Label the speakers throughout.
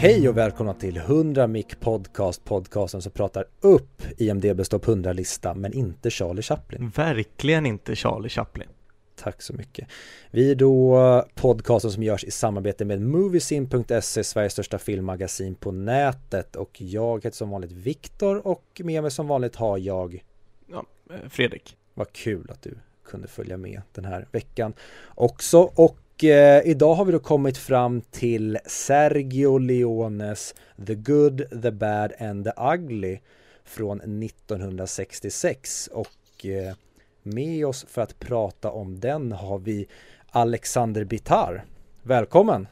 Speaker 1: Hej och välkomna till 100 Mic Podcast, podcasten som pratar upp IMDBs topp 100-lista men inte Charlie Chaplin.
Speaker 2: Verkligen inte Charlie Chaplin.
Speaker 1: Tack så mycket. Vi är då podcasten som görs i samarbete med Moviesin.se, Sveriges största filmmagasin på nätet och jag heter som vanligt Viktor och med mig som vanligt har jag
Speaker 2: Ja, eh, Fredrik.
Speaker 1: Vad kul att du kunde följa med den här veckan också och eh, idag har vi då kommit fram till Sergio Leones The Good, The Bad and The Ugly från 1966 och eh, med oss för att prata om den har vi Alexander Bitar. Välkommen!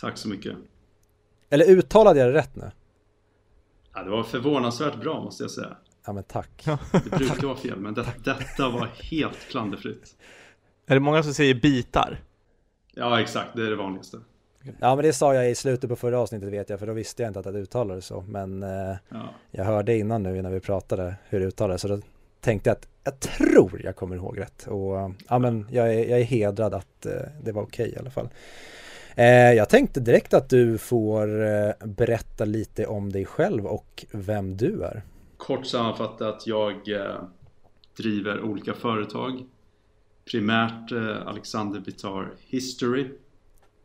Speaker 3: Tack så mycket.
Speaker 1: Eller uttalade jag det rätt nu?
Speaker 3: Ja, det var förvånansvärt bra måste jag säga.
Speaker 1: Ja men tack.
Speaker 3: Det brukar vara fel, men det, detta var helt klanderfritt.
Speaker 2: Är det många som säger bitar?
Speaker 3: Ja, exakt. Det är det vanligaste.
Speaker 1: Ja men det sa jag i slutet på förra avsnittet vet jag för då visste jag inte att det uttalades så men eh,
Speaker 3: Ja.
Speaker 1: jag hörde innan nu innan vi pratade hur det uttalades så då tänkte jag att jag tror jag kommer ihåg rätt och eh, ja men jag är, jag är hedrad att eh, det var okej i alla fall. Eh, jag tänkte direkt att du får eh, berätta lite om dig själv och vem du är.
Speaker 3: Kort sammanfattat, jag eh, driver olika företag. Primärt eh, Alexander Bitar History.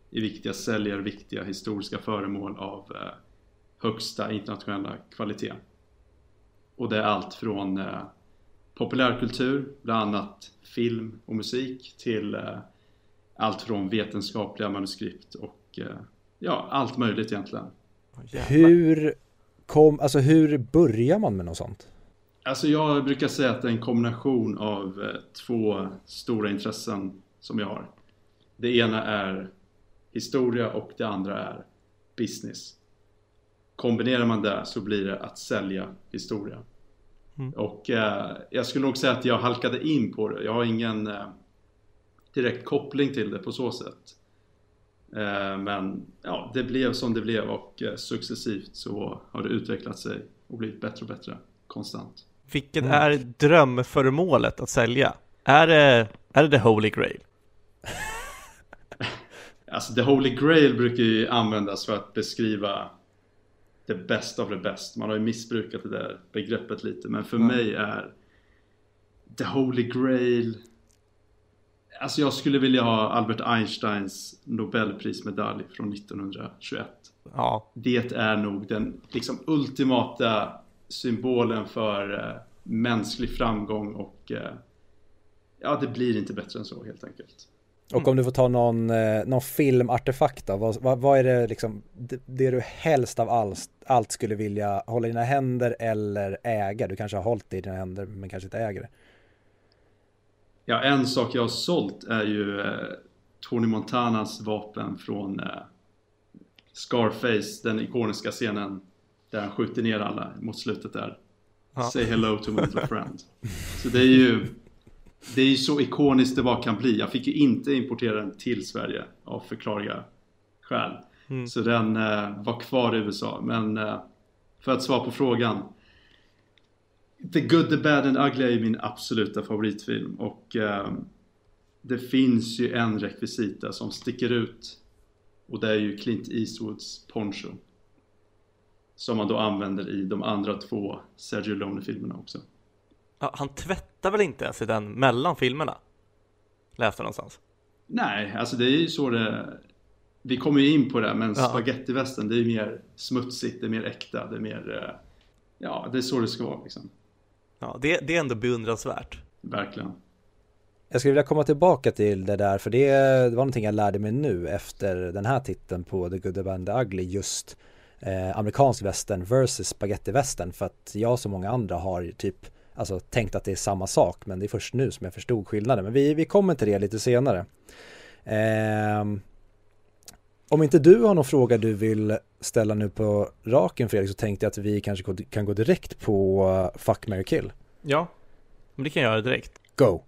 Speaker 3: I vilket jag säljer viktiga historiska föremål av eh, högsta internationella kvalitet. Och det är allt från eh, populärkultur, bland annat film och musik, till eh, allt från vetenskapliga manuskript och eh, ja, allt möjligt egentligen.
Speaker 1: Hur kom, alltså hur börjar man med något sånt?
Speaker 3: Alltså jag brukar säga att det är en kombination av eh, två stora intressen som jag har. Det ena är historia och det andra är business. Kombinerar man det så blir det att sälja historia.
Speaker 2: Mm.
Speaker 3: Och eh, jag skulle nog säga att jag halkade in på det. Jag har ingen eh, direkt koppling till det på så sätt. Eh, men ja, det blev som det blev och eh, successivt så har det utvecklat sig och blivit bättre och bättre konstant.
Speaker 2: Vilket
Speaker 1: Mm.
Speaker 2: är drömföremålet att sälja? Är det, är det the holy grail?
Speaker 3: Alltså the Holy Grail brukar ju användas för att beskriva the best of the best. Man har ju missbrukat det där begreppet lite. Men för
Speaker 2: Ja.
Speaker 3: mig är the Holy Grail Alltså jag skulle vilja ha Albert Einsteins Nobelprismedalj från 1921.
Speaker 2: Ja,
Speaker 3: Det är nog den liksom ultimata symbolen för eh, mänsklig framgång och eh, ja, det blir inte bättre än så helt enkelt.
Speaker 1: Och om du får ta någon, eh, någon filmartefakt då, vad, vad, vad är det liksom, det, det du helst av allt, allt skulle vilja hålla i dina händer eller äga? Du kanske har hållit det i dina händer men kanske inte äger det.
Speaker 3: Ja, en sak jag har sålt är ju eh, Tony Montanas vapen från eh, Scarface, den ikoniska scenen där han skjuter ner alla mot slutet där.
Speaker 2: Ja.
Speaker 3: Say hello to my little friend. Så det är ju det är ju så ikoniskt det bara kan bli. Jag fick ju inte importera den till Sverige av förklarliga skäl.
Speaker 2: Mm.
Speaker 3: Så den eh, var kvar i USA. Men eh, för att svara på frågan. The Good, The Bad and Ugly är min absoluta favoritfilm. Och eh, det finns ju en rekvisita som sticker ut. Och det är ju Clint Eastwoods poncho. Som man då använder i de andra två Sergio Leone-filmerna också.
Speaker 2: Ja, han tvättar väl inte ens i den mellan filmerna? Läste jag någonstans.
Speaker 3: Nej, alltså det är ju så det... Vi kommer ju in på det, men
Speaker 2: Ja.
Speaker 3: spagettivästen det är ju mer smutsigt, det är mer äkta, det är mer... eh, Ja, det är så det ska vara liksom.
Speaker 2: Ja, det, det är ändå beundransvärt.
Speaker 3: Verkligen.
Speaker 1: Jag skulle vilja komma tillbaka till det där för det, det var någonting jag lärde mig nu efter den här titeln på The Good, The Bad and The Ugly just eh, amerikansk västern versus spagettivästern för att jag som många andra har typ alltså tänkt att det är samma sak men det är först nu som jag förstod skillnaden men vi, vi kommer till det lite senare. Ehm, om inte du har någon fråga du vill ställa nu på raken Fredrik så tänkte jag att vi kanske kan gå direkt på uh, Fuck, Mary kill.
Speaker 2: Ja, men det kan jag göra direkt.
Speaker 1: Go!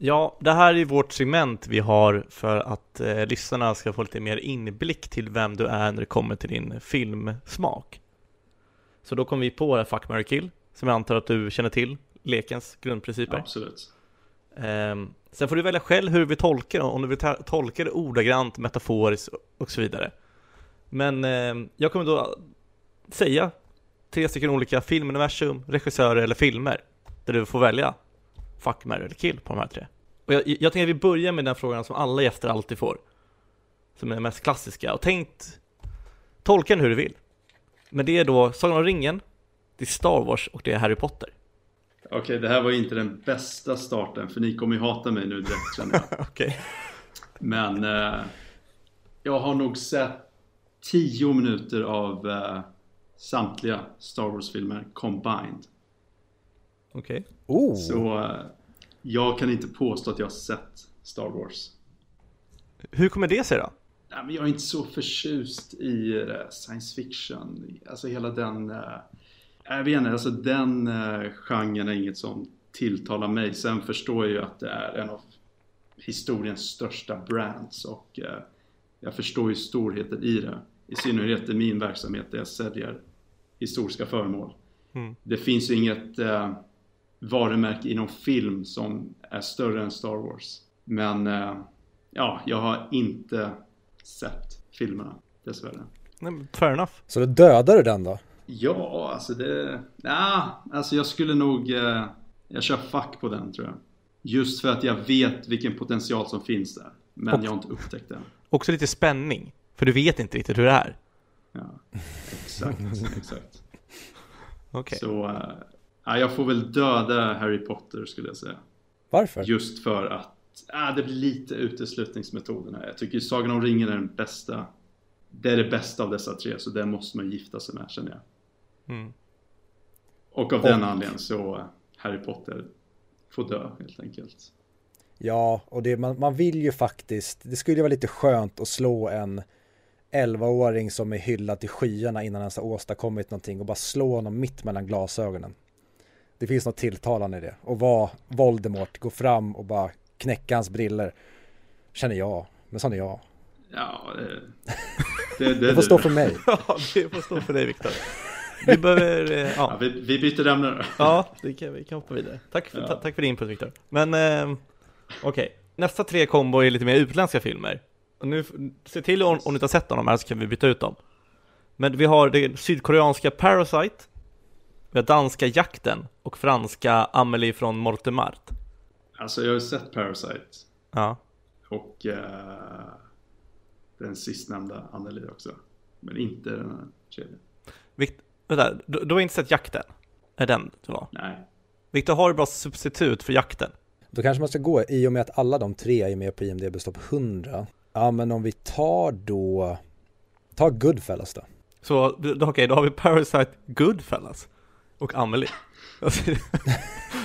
Speaker 2: Ja, det här är vårt segment vi har för att eh, lyssnarna ska få lite mer inblick till vem du är när det kommer till din filmsmak. Så då kom vi på det här Fuck, Mary kill, som jag antar att du känner till, lekens grundprinciper.
Speaker 3: Absolut.
Speaker 2: Ehm, sen får du välja själv hur du vill tolka det, om du vill tolka det ordagrant, metaforiskt och så vidare. Men eh, jag kommer då säga tre stycken olika filmuniversum, regissörer eller filmer där du får välja fuck, marry eller kill på de här tre. Och jag, jag tänker att vi börjar med den frågan som alla gäster alltid får. Som är den mest klassiska. Och tänkt, tolka den hur du vill. Men det är då Sagan om ringen, det är Star Wars och det är Harry Potter.
Speaker 3: Okej, okay, det här var inte den bästa starten för ni kommer ju hata mig nu direkt känner jag.
Speaker 2: Okej. Okay.
Speaker 3: Men eh, jag har nog sett tio minuter av eh, samtliga Star Wars-filmer combined.
Speaker 2: Okej. Okay.
Speaker 1: Oh.
Speaker 3: Så eh, jag kan inte påstå att jag har sett Star Wars.
Speaker 2: Hur kommer det sig då?
Speaker 3: Nej, men jag är inte så förtjust i uh, science fiction. Alltså hela den... Uh, jag vet inte, alltså den genren är inget som tilltalar mig. Sen förstår jag ju att det är en av historiens största brands och jag förstår ju storheten i det. I synnerhet i min verksamhet där jag säljer historiska föremål. Mm. Det finns ju inget varumärke inom film som är större än Star Wars. Men uh, ja, jag har inte sett filmerna dessvärre.
Speaker 2: Nej, fair enough.
Speaker 1: Så då dödar du den då?
Speaker 3: Ja, alltså det... Ja, alltså jag skulle nog... Uh, jag kör fuck på den tror jag. Just för att jag vet vilken potential som finns där. Men och, jag har inte upptäckt den.
Speaker 2: Också lite spänning. För du vet inte riktigt hur det är.
Speaker 3: Ja, exakt, exakt.
Speaker 2: Okej. Okay.
Speaker 3: Så, uh, ja, jag får väl döda Harry Potter skulle jag säga.
Speaker 1: Varför?
Speaker 3: Just för att uh, det blir lite uteslutningsmetoden här. Jag tycker Sagan om ringen är den bästa. Det är det bästa av dessa tre, så det måste man gifta sig med känner jag.
Speaker 2: Mm.
Speaker 3: Och av och, den anledningen så Harry Potter får dö helt enkelt.
Speaker 1: Ja, och det, man, man vill ju faktiskt, det skulle vara lite skönt att slå en 11-åring som är hyllad till skyarna innan han har åstadkommit någonting och bara slå honom mitt mellan glasögonen. Det finns något tilltalande i det. Och vad Voldemort går fram och bara knäcka hans briller. Känner jag, men sån är jag.
Speaker 3: Ja, det,
Speaker 1: det, det, det får stå för mig.
Speaker 2: ja, det får stå för dig Viktor. Vi behöver, eh, ja.
Speaker 3: ja vi, vi, byter ämne då.
Speaker 2: ja, det kan, vi kan hoppa vidare. Tack för, ja. tack för din input Viktor. Men eh, okej, okay. nästa tre kombo är lite mer utländska filmer. Och nu, se till om, om ni inte har sett dem här så kan vi byta ut dem. Men vi har det sydkoreanska Parasite, vi har danska Jakten och franska Amelie från Mortemart.
Speaker 3: Alltså jag har ju sett Parasite.
Speaker 2: Ja.
Speaker 3: Och uh, den sistnämnda Amelie också. Men inte den här tredje.
Speaker 2: Vikt, vänta, du, du har inte sett Jakten? Är den det var?
Speaker 3: Nej.
Speaker 2: Viktor, har du bra substitut för Jakten?
Speaker 1: Då kanske man ska gå, i och med att alla de tre är med på IMDB topp 100, Ja men om vi tar då, ta Goodfellas då.
Speaker 2: Så okej, okay, då har vi Parasite, Goodfellas och Amelie.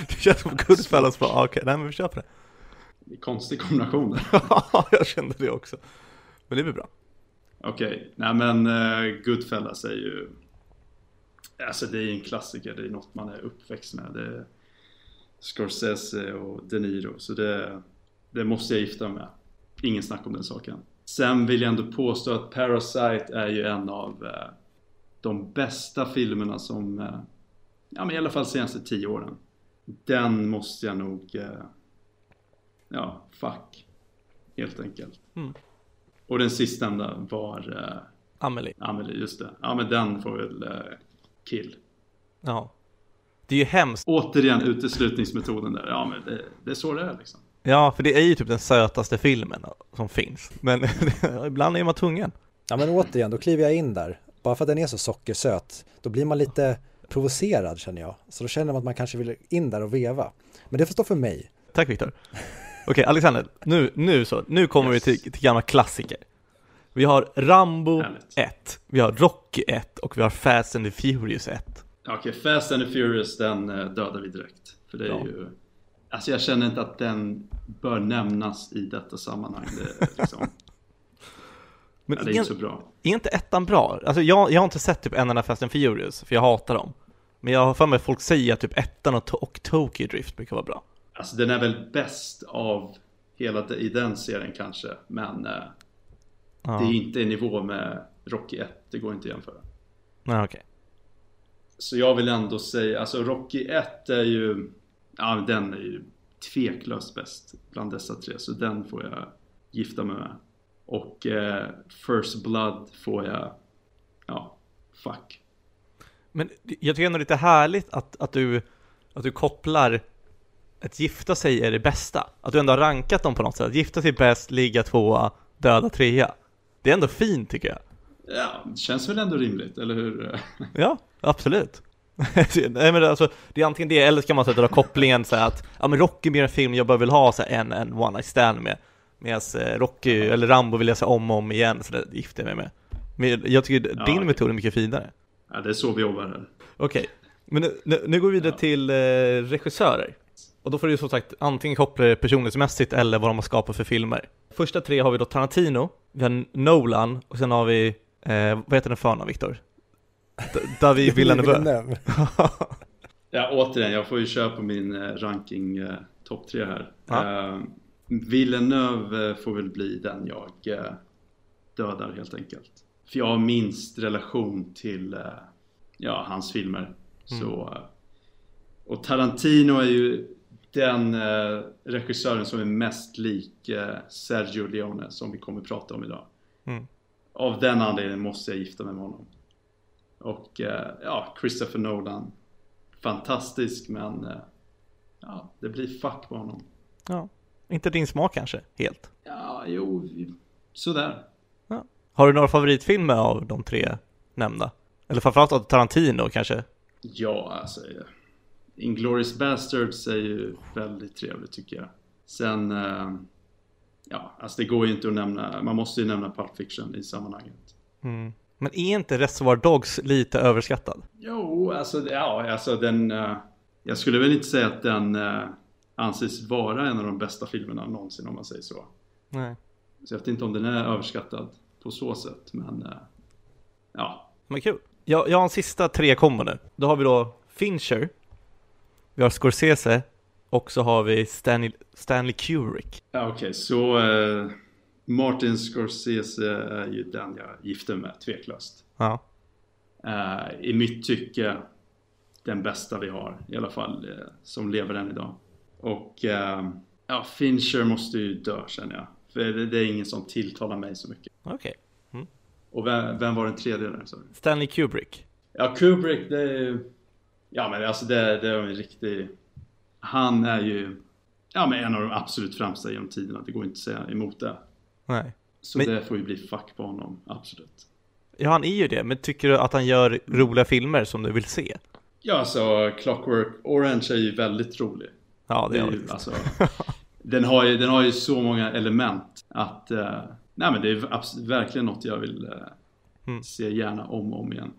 Speaker 2: det känns som Goodfellas bara, okej, okay, nej men vi kör på det.
Speaker 3: Det är konstig kombination.
Speaker 2: Ja, jag kände det också. Men det blir bra.
Speaker 3: Okej, okay. nej men uh, Goodfellas är ju Alltså det är en klassiker, det är något man är uppväxt med. Det är Scorsese och De Niro, så det, det måste jag gifta mig med. Ingen snack om den saken. Sen vill jag ändå påstå att Parasite är ju en av eh, de bästa filmerna som, eh, ja men i alla fall senaste tio åren. Den måste jag nog, eh, ja, fuck. Helt enkelt.
Speaker 2: Mm.
Speaker 3: Och den sistnämnda var eh,
Speaker 2: Amelie.
Speaker 3: Amelie, just det. Ja men den får väl eh, kill.
Speaker 2: Ja. Det är ju hemskt.
Speaker 3: Återigen uteslutningsmetoden där. Ja men det, det är så det är liksom.
Speaker 2: Ja, för det är ju typ den sötaste filmen som finns. Men ibland är man tvungen.
Speaker 1: Ja, men återigen, då kliver jag in där. Bara för att den är så sockersöt, då blir man lite provocerad känner jag. Så då känner man att man kanske vill in där och veva. Men det får stå för mig.
Speaker 2: Tack Viktor. Okej, Alexander, nu, nu så, nu kommer yes. vi till, till gamla klassiker. Vi har Rambo 1, vi har Rocky 1 och vi har Fast and the Furious 1.
Speaker 3: Okej, okay, Fast and the Furious den eh, dödar vi direkt. För det är ja. ju Alltså jag känner inte att den bör nämnas i detta sammanhang. Det, liksom.
Speaker 2: Men
Speaker 3: ja, det är inte så bra.
Speaker 2: Är inte ettan bra? Alltså jag, jag har inte sett typ en enda Fast and Furious, för jag hatar dem. Men jag har för mig att folk säger att typ ettan och, och Tokyo Drift brukar vara bra.
Speaker 3: Alltså den är väl bäst av hela i den serien kanske, men eh, ja. det är inte i nivå med Rocky 1, det går inte att jämföra.
Speaker 2: Nej, okej. Okay.
Speaker 3: Så jag vill ändå säga, alltså Rocky 1 är ju Ja, den är ju tveklöst bäst bland dessa tre. Så den får jag gifta mig med. Och eh, First Blood får jag, ja, fuck.
Speaker 2: Men jag tycker ändå lite härligt att, att, du, att du kopplar att gifta sig är det bästa. Att du ändå har rankat dem på något sätt. Gifta sig bäst, ligga tvåa, döda trea. Det är ändå fint tycker jag.
Speaker 3: Ja, det känns väl ändå rimligt, eller hur?
Speaker 2: Ja, absolut. Nej men alltså, det är antingen det eller så kan man sätta kopplingen så att ja men Rocky blir en film jag bara vill ha så en, en one night stand med Medan eh, Rocky eller Rambo vill jag se om och om igen så det gifter jag mig med Men jag tycker ja, din okay. metod är mycket finare
Speaker 3: Ja det är så vi jobbar här
Speaker 2: Okej, okay. men nu, nu, nu, går vi vidare ja. till eh, regissörer Och då får du som sagt antingen koppla det personlighetsmässigt eller vad de har skapat för filmer Första tre har vi då Tarantino, vi har Nolan och sen har vi, eh, vad heter den förnamn Viktor? David Villeneuve.
Speaker 3: ja, återigen, jag får ju köra på min eh, ranking eh, topp tre här. Ja. Uh, Villeneuve får väl bli den jag uh, dödar helt enkelt. För jag har minst relation till uh, ja, hans filmer. Mm. Så, och Tarantino är ju den regissören som är mest lik Sergio Leone som vi kommer att prata om idag. Mm. Av den anledningen måste jag gifta mig med honom. Och eh, ja, Christopher Nolan. Fantastisk men eh, ja, det blir fuck på honom.
Speaker 2: Ja, inte din smak kanske, helt?
Speaker 3: Ja, jo, sådär.
Speaker 2: Ja. Har du några favoritfilmer av de tre nämnda? Eller framförallt av Tarantino kanske?
Speaker 3: Ja, alltså Inglourious Bastards är ju väldigt trevligt tycker jag. Sen, eh, ja, alltså det går ju inte att nämna, man måste ju nämna Pulp Fiction i sammanhanget.
Speaker 2: Mm. Men är inte Reservoir Dogs lite överskattad?
Speaker 3: Jo, alltså, ja, alltså den... Uh, jag skulle väl inte säga att den uh, anses vara en av de bästa filmerna någonsin om man säger så.
Speaker 2: Nej.
Speaker 3: Så jag vet inte om den är överskattad på så sätt, men uh, ja.
Speaker 2: Men kul. Jag, jag har en sista tre kombo nu. Då har vi då Fincher, vi har Scorsese och så har vi Stanley, Stanley Kubrick.
Speaker 3: Ja, Okej, okay, så... Uh Martin Scorsese är ju den jag gifter med, tveklöst.
Speaker 2: Ja.
Speaker 3: Uh, I mitt tycke den bästa vi har, i alla fall uh, som lever än idag. Och uh, ja, Fincher måste ju dö känner jag. För det, det är ingen som tilltalar mig så mycket.
Speaker 2: Okej. Okay. Mm.
Speaker 3: Och vem, vem, var den tredje där? Sorry?
Speaker 2: Stanley Kubrick.
Speaker 3: Ja, Kubrick det är Ja men alltså det, det är en riktig Han är ju Ja men en av de absolut främsta genom tiderna, det går inte att säga emot det.
Speaker 2: Nej.
Speaker 3: Så men... det får ju bli fuck på honom, absolut.
Speaker 2: Ja, han är ju det, men tycker du att han gör roliga filmer som du vill se?
Speaker 3: Ja, alltså Clockwork Orange är ju väldigt rolig.
Speaker 2: Ja, det, det
Speaker 3: är ju, alltså, den, har ju, den har ju så många element att uh, Nej men det är verkligen något jag vill uh, mm. se gärna om och om igen.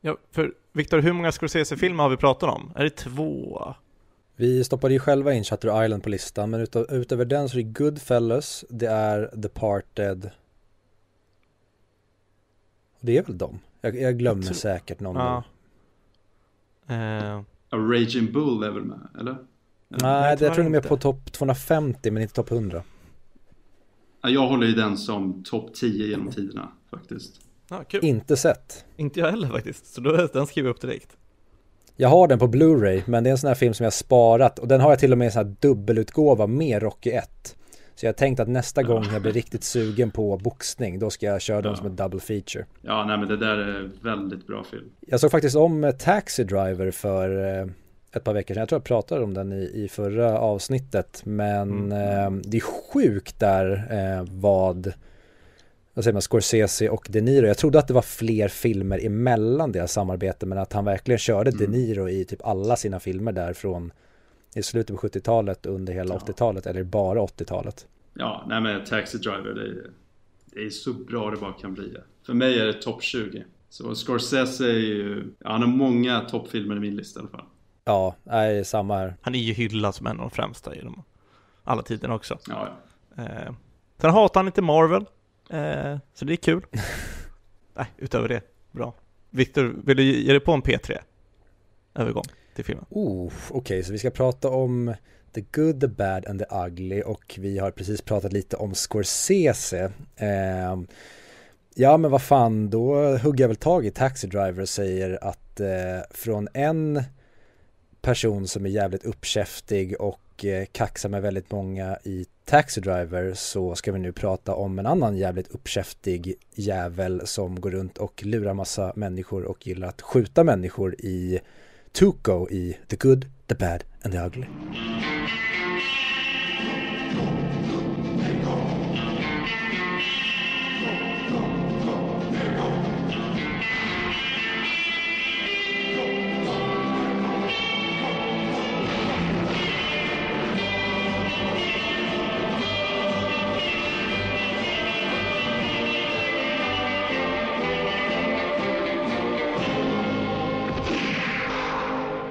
Speaker 2: Ja, för Viktor, hur många Scorsese-filmer har vi pratat om? Är det två?
Speaker 1: Vi stoppade ju själva in Shutter Island på listan men utav, utöver den så är det Goodfellas, det är Departed och det är väl dem? Jag, jag glömmer jag säkert någon
Speaker 2: ja. Uh,
Speaker 3: A Raging Bull är väl med, eller?
Speaker 1: Nej, det, jag tror de är på topp 250 men inte topp 100
Speaker 3: Jag håller ju den som topp 10 genom tiderna faktiskt
Speaker 2: ja, kul.
Speaker 1: Inte sett
Speaker 2: Inte jag heller faktiskt, så då, den skriver jag upp direkt
Speaker 1: jag har den på Blu-ray men det är en sån här film som jag sparat och den har jag till och med en sån här dubbelutgåva med Rocky 1. Så jag har tänkt att nästa gång jag blir riktigt sugen på boxning då ska jag köra den som en double feature.
Speaker 3: Ja, nej men det där är väldigt bra film.
Speaker 1: Jag såg faktiskt om Taxi Driver för eh, ett par veckor sedan. Jag tror jag pratade om den i, i förra avsnittet men mm. eh, det är sjukt där eh, vad vad säger man, Scorsese och De Niro. Jag trodde att det var fler filmer emellan deras samarbete men att han verkligen körde mm. De Niro i typ alla sina filmer där från i slutet på 70-talet under hela ja. 80-talet eller bara 80-talet.
Speaker 3: Ja, nej men Taxi Driver det är, det är så bra det bara kan bli. För mig är det topp 20. Så Scorsese är ju, han har många toppfilmer i min lista i alla fall.
Speaker 1: Ja, nej, samma här.
Speaker 2: Han är ju hyllad som en av de främsta genom alla tiderna också.
Speaker 3: Ja, ja.
Speaker 2: Eh, sen hatar han inte Marvel. Eh, så det är kul. Nej, utöver det, bra. Viktor, vill du ge dig på en P3? Övergång till filmen.
Speaker 1: Oh, Okej, okay, så vi ska prata om The Good, The Bad and The Ugly och vi har precis pratat lite om Scorsese. Eh, ja, men vad fan, då hugger jag väl tag i Taxi Driver och säger att eh, från en person som är jävligt uppkäftig och eh, kaxar med väldigt många i Taxi Driver så ska vi nu prata om en annan jävligt uppkäftig jävel som går runt och lurar massa människor och gillar att skjuta människor i Tuco i The Good, The Bad and The Ugly.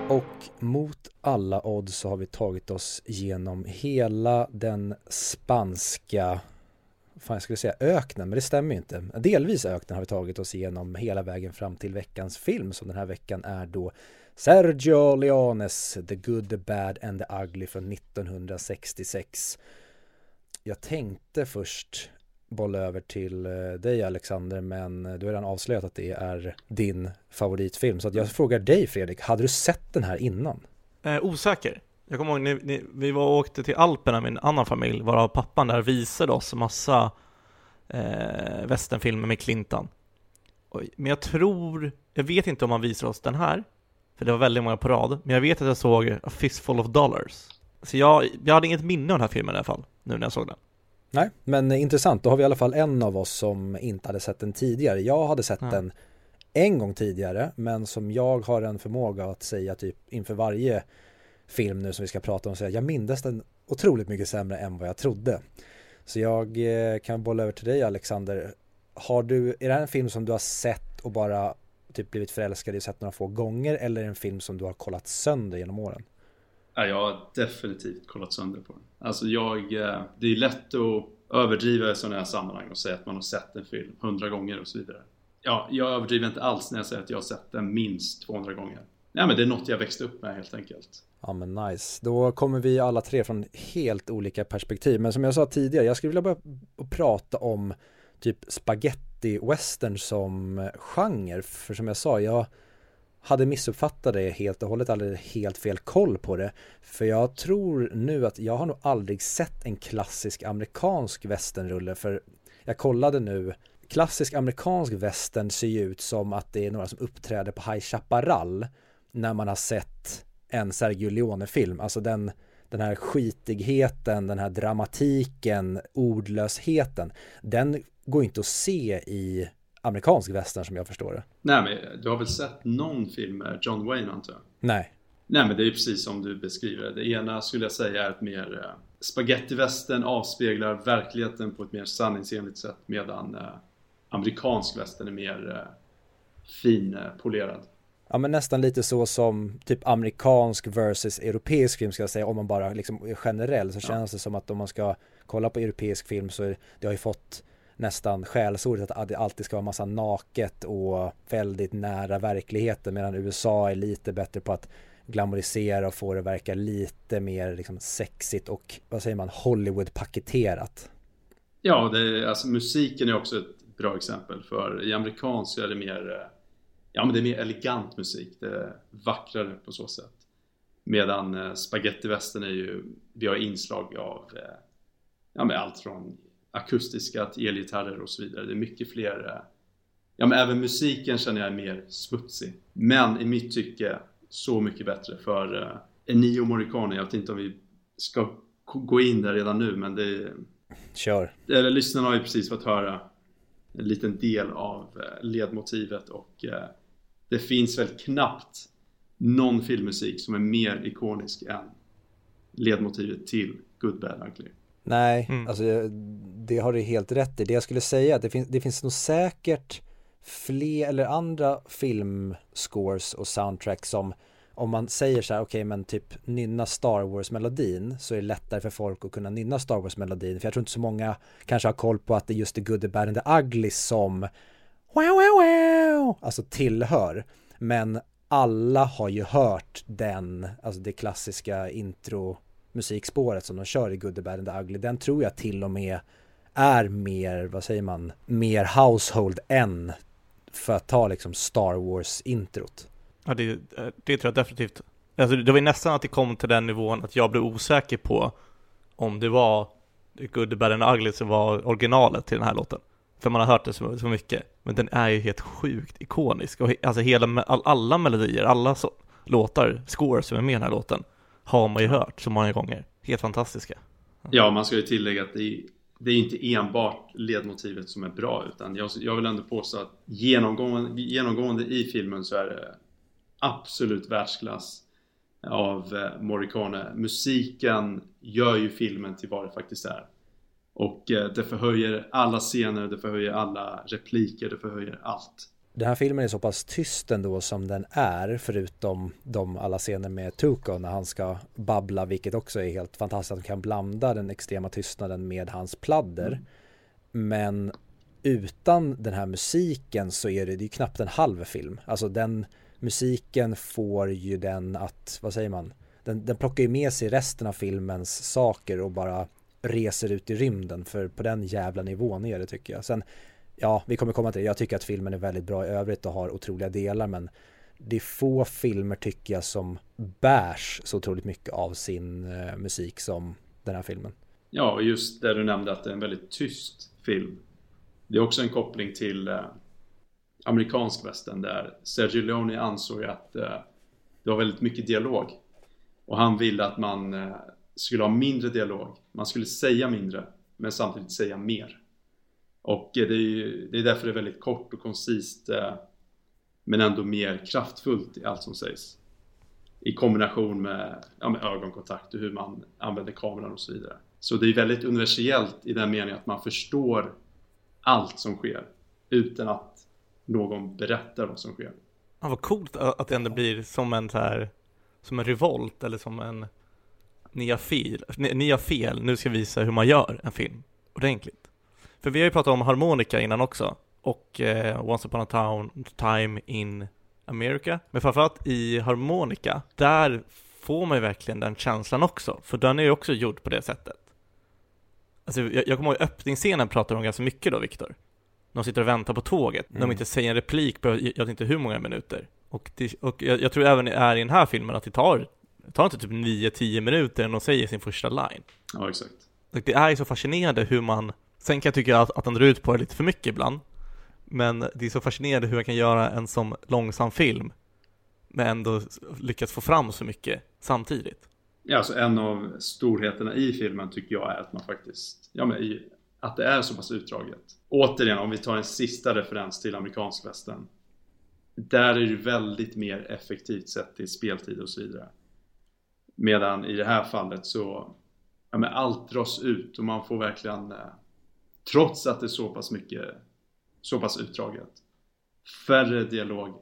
Speaker 1: Och mot alla odds så har vi tagit oss genom hela den spanska fan jag skulle säga öknen, men det stämmer ju inte. Delvis öknen har vi tagit oss igenom hela vägen fram till veckans film som den här veckan är då Sergio Leones The Good, The Bad and The Ugly från 1966. Jag tänkte först bolla över till eh, dig Alexander men eh, du har redan avslöjat att det är din favoritfilm så att jag frågar dig Fredrik, hade du sett den här innan?
Speaker 2: Eh, osäker. Jag kommer ihåg ni, ni, vi var och åkte till Alperna med en annan familj varav pappan där visade oss massa eh, västernfilmer med Clinton. Men jag tror, jag vet inte om han visade oss den här, för det var väldigt många på rad, men jag vet att jag såg A Fistful of Dollars. Så jag, jag hade inget minne av den här filmen i alla fall, nu när jag såg den.
Speaker 1: Nej, men intressant. Då har vi i alla fall en av oss som inte hade sett den tidigare. Jag hade sett ja. den en gång tidigare, men som jag har en förmåga att säga typ inför varje film nu som vi ska prata om, så jag mindes den otroligt mycket sämre än vad jag trodde. Så jag eh, kan bolla över till dig Alexander. Har du, är det här en film som du har sett och bara typ blivit förälskad i och sett några få gånger eller är det en film som du har kollat sönder genom åren?
Speaker 3: Ja, jag har definitivt kollat sönder på den. Alltså jag, eh, det är lätt att överdriva i sådana här sammanhang och säga att man har sett en film hundra gånger och så vidare. Ja, jag överdriver inte alls när jag säger att jag har sett den minst 200 gånger. Nej men det är något jag växte upp med helt enkelt.
Speaker 1: Ja men nice. Då kommer vi alla tre från helt olika perspektiv. Men som jag sa tidigare, jag skulle vilja börja prata om typ spaghetti western som genre. För som jag sa, jag hade missuppfattat det helt och hållet, eller helt fel koll på det. För jag tror nu att jag har nog aldrig sett en klassisk amerikansk västernrulle för jag kollade nu klassisk amerikansk västern ser ju ut som att det är några som uppträder på High Chaparral när man har sett en Sergio Leone-film, alltså den den här skitigheten, den här dramatiken, ordlösheten, den går inte att se i amerikansk western som jag förstår det.
Speaker 3: Nej men du har väl sett någon film med John Wayne antar jag?
Speaker 1: Nej.
Speaker 3: Nej men det är ju precis som du beskriver det. Ena skulle jag säga är ett mer eh, Spaghetti-västern avspeglar verkligheten på ett mer sanningsenligt sätt medan eh, amerikansk västern är mer eh, finpolerad.
Speaker 1: Ja men nästan lite så som typ amerikansk versus europeisk film ska jag säga om man bara liksom är generell så ja. känns det som att om man ska kolla på europeisk film så är, det har ju fått nästan skällsordet att det alltid ska vara massa naket och väldigt nära verkligheten medan USA är lite bättre på att glamorisera och få det att verka lite mer liksom sexigt och vad säger man Hollywood-paketerat.
Speaker 3: Ja, det, är alltså musiken är också ett bra exempel för i amerikansk så är det mer ja men det är mer elegant musik, det är vackrare på så sätt. Medan eh, spagettivästern är ju, vi har inslag av eh, ja, med allt från akustiska till elgitarrer och så vidare. Det är mycket fler eh, Ja men även musiken känner jag är mer smutsig. Men i mitt tycke så mycket bättre för uh, Ennio Morricone, jag vet inte om vi ska gå in där redan nu men det
Speaker 1: Kör!
Speaker 3: Eller lyssnarna har ju precis fått höra en liten del av uh, ledmotivet och uh, det finns väl knappt någon filmmusik som är mer ikonisk än ledmotivet till Good Bad Ugly.
Speaker 1: Nej, mm. alltså det har du helt rätt i. Det jag skulle säga är att det finns, det finns nog säkert fler eller andra filmscores och soundtrack som om man säger så här, okej okay, men typ nynna Star Wars-melodin så är det lättare för folk att kunna nynna Star Wars-melodin. För jag tror inte så många kanske har koll på att det är just the good, the bad and the ugly som wow, wow, wow, alltså tillhör. Men alla har ju hört den, alltså det klassiska intro musikspåret som de kör i Good, the Bad and the Ugly, den tror jag till och med är mer, vad säger man, mer household än för att ta liksom Star Wars-introt.
Speaker 2: Ja, det, det tror jag definitivt Alltså det var ju nästan att det kom till den nivån att jag blev osäker på om det var Good, The Bad and Ugly som var originalet till den här låten. För man har hört det så, så mycket. Men den är ju helt sjukt ikonisk. Och he, alltså hela, all, alla melodier, alla så, låtar, scores som är med i den här låten har man ju hört så många gånger. Helt fantastiska.
Speaker 3: Ja, man ska ju tillägga att det är, det är inte enbart ledmotivet som är bra utan jag, jag vill ändå påstå att genomgående, genomgående i filmen så är det absolut världsklass av eh, Morricone. Musiken gör ju filmen till vad det faktiskt är. Och eh, det förhöjer alla scener, det förhöjer alla repliker, det förhöjer allt.
Speaker 1: Den här filmen är så pass tyst ändå som den är förutom de alla scener med Tuco när han ska babbla vilket också är helt fantastiskt att de kan blanda den extrema tystnaden med hans pladder. Mm. Men utan den här musiken så är det, det är knappt en halv film. Alltså den musiken får ju den att, vad säger man, den, den plockar ju med sig resten av filmens saker och bara reser ut i rymden för på den jävla nivån är det tycker jag. Sen, ja, vi kommer komma till det. Jag tycker att filmen är väldigt bra i övrigt och har otroliga delar men det är få filmer tycker jag som bärs så otroligt mycket av sin eh, musik som den här filmen.
Speaker 3: Ja, och just det du nämnde att det är en väldigt tyst film. Det är också en koppling till eh, amerikansk västern där Sergio Leone ansåg att eh, det var väldigt mycket dialog. Och han ville att man eh, skulle ha mindre dialog. Man skulle säga mindre, men samtidigt säga mer. Och det är, ju, det är därför det är väldigt kort och koncist, eh, men ändå mer kraftfullt i allt som sägs. I kombination med, ja, med ögonkontakt och hur man använder kameran och så vidare. Så det är väldigt universellt i den meningen att man förstår allt som sker utan att någon berättar vad som sker.
Speaker 2: Ja, vad coolt att det ändå blir som en så här, som en revolt eller som en ni har fel, ni har fel, nu ska vi visa hur man gör en film ordentligt. För vi har ju pratat om harmonika innan också och eh, Once upon a town, time in America. Men framförallt i harmonika, där får man ju verkligen den känslan också, för den är ju också gjord på det sättet. Alltså jag, jag kommer ihåg öppningsscenen pratar de ganska mycket då, Viktor de sitter och väntar på tåget, mm. de inte säger en replik på jag vet inte hur många minuter. Och, det, och jag, jag, tror även det är i den här filmen att det tar, det tar inte typ 9-10 minuter när de säger sin första line.
Speaker 3: Ja, exakt.
Speaker 2: Och det är ju så fascinerande hur man, sen kan jag tycka att, att han drar ut på det lite för mycket ibland, men det är så fascinerande hur han kan göra en sån långsam film, men ändå lyckas få fram så mycket samtidigt.
Speaker 3: Ja, alltså en av storheterna i filmen tycker jag är att man faktiskt, ja men i att det är så pass utdraget. Återigen, om vi tar en sista referens till amerikansk västern. Där är det väldigt mer effektivt sett till speltid och så vidare. Medan i det här fallet så, ja men allt dras ut och man får verkligen, eh, trots att det är så pass mycket, så pass utdraget, färre dialog,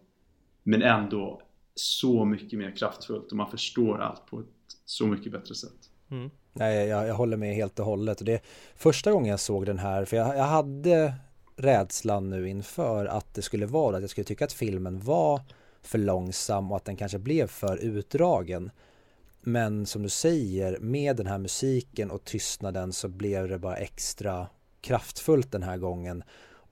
Speaker 3: men ändå så mycket mer kraftfullt och man förstår allt på ett så mycket bättre sätt.
Speaker 1: Mm. Nej, jag, jag håller med helt och hållet. Och det är första gången jag såg den här, för jag, jag hade rädslan nu inför att det skulle vara att jag skulle tycka att filmen var för långsam och att den kanske blev för utdragen. Men som du säger, med den här musiken och tystnaden så blev det bara extra kraftfullt den här gången.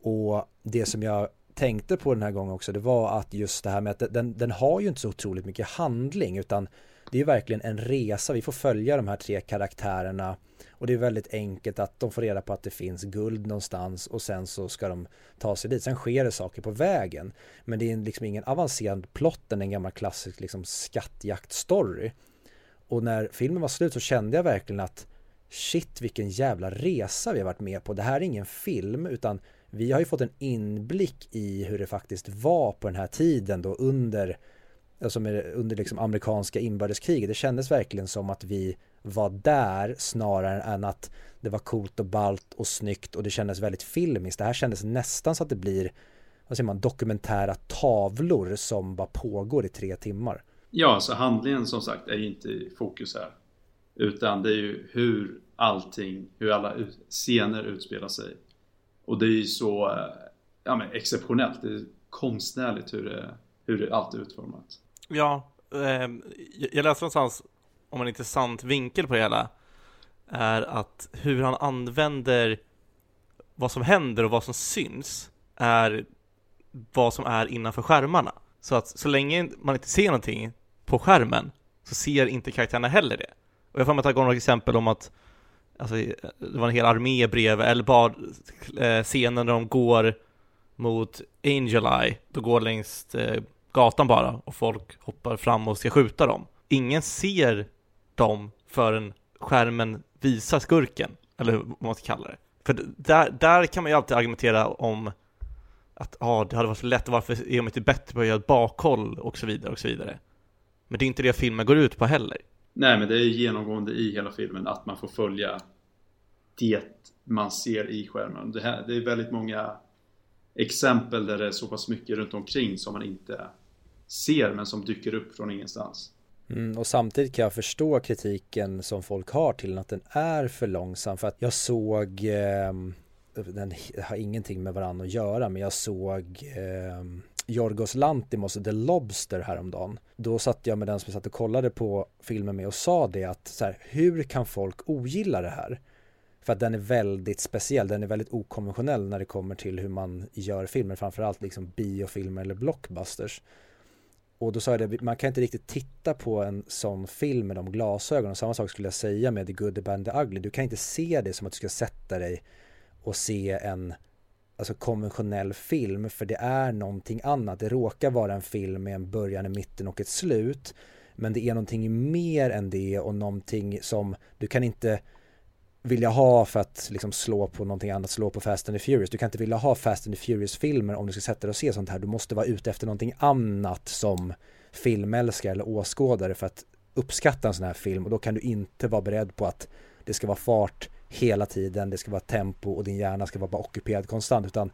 Speaker 1: Och det som jag tänkte på den här gången också, det var att just det här med att den, den har ju inte så otroligt mycket handling utan det är verkligen en resa. Vi får följa de här tre karaktärerna och det är väldigt enkelt att de får reda på att det finns guld någonstans och sen så ska de ta sig dit. Sen sker det saker på vägen. Men det är liksom ingen avancerad plott än en gammal klassisk liksom skattjakt-story. Och när filmen var slut så kände jag verkligen att shit vilken jävla resa vi har varit med på. Det här är ingen film utan vi har ju fått en inblick i hur det faktiskt var på den här tiden då under alltså med, under liksom amerikanska inbördeskriget. Det kändes verkligen som att vi var där snarare än att det var coolt och balt och snyggt och det kändes väldigt filmiskt. Det här kändes nästan så att det blir vad säger man, dokumentära tavlor som bara pågår i tre timmar.
Speaker 3: Ja, så handlingen som sagt är inte i fokus här. Utan det är ju hur allting, hur alla scener utspelar sig. Och det är ju så eh, ja, men exceptionellt, det är konstnärligt hur, det, hur allt är utformat.
Speaker 2: Ja, eh, jag läste någonstans om en intressant vinkel på det hela är att hur han använder vad som händer och vad som syns är vad som är innanför skärmarna. Så att så länge man inte ser någonting på skärmen så ser inte karaktärerna heller det. Och jag får mig att ta några exempel om att alltså, eh, det var en hel armé bredvid, eller bara eh, scenen där de går mot Angel Eye, då går längs eh, gatan bara och folk hoppar fram och ska skjuta dem. Ingen ser dem förrän skärmen visar skurken, eller vad man ska kalla det. För där, där kan man ju alltid argumentera om att ah, det hade varit så lätt, varför är de inte bättre på att göra ett bakhåll och så vidare och så vidare. Men det är inte det filmen går ut på heller.
Speaker 3: Nej, men det är genomgående i hela filmen att man får följa det man ser i skärmen. Det, här, det är väldigt många exempel där det är så pass mycket runt omkring som man inte ser men som dyker upp från ingenstans.
Speaker 1: Mm, och samtidigt kan jag förstå kritiken som folk har till att den är för långsam för att jag såg eh, den har ingenting med varandra att göra men jag såg eh, Jorgos Lantimos The Lobster häromdagen. Då satt jag med den som jag satt och kollade på filmen med och sa det att så här, hur kan folk ogilla det här? För att den är väldigt speciell, den är väldigt okonventionell när det kommer till hur man gör filmer, framförallt liksom biofilmer eller blockbusters. Och då sa jag det, man kan inte riktigt titta på en sån film med de glasögonen. Samma sak skulle jag säga med The Good, The Bad, The Ugly. Du kan inte se det som att du ska sätta dig och se en alltså konventionell film för det är någonting annat. Det råkar vara en film med en början, en mitten och ett slut. Men det är någonting mer än det och någonting som du kan inte vilja ha för att liksom slå på någonting annat, slå på Fast and the Furious. Du kan inte vilja ha Fast and the Furious-filmer om du ska sätta dig och se sånt här. Du måste vara ute efter någonting annat som filmälskare eller åskådare för att uppskatta en sån här film och då kan du inte vara beredd på att det ska vara fart hela tiden, det ska vara tempo och din hjärna ska vara bara ockuperad konstant utan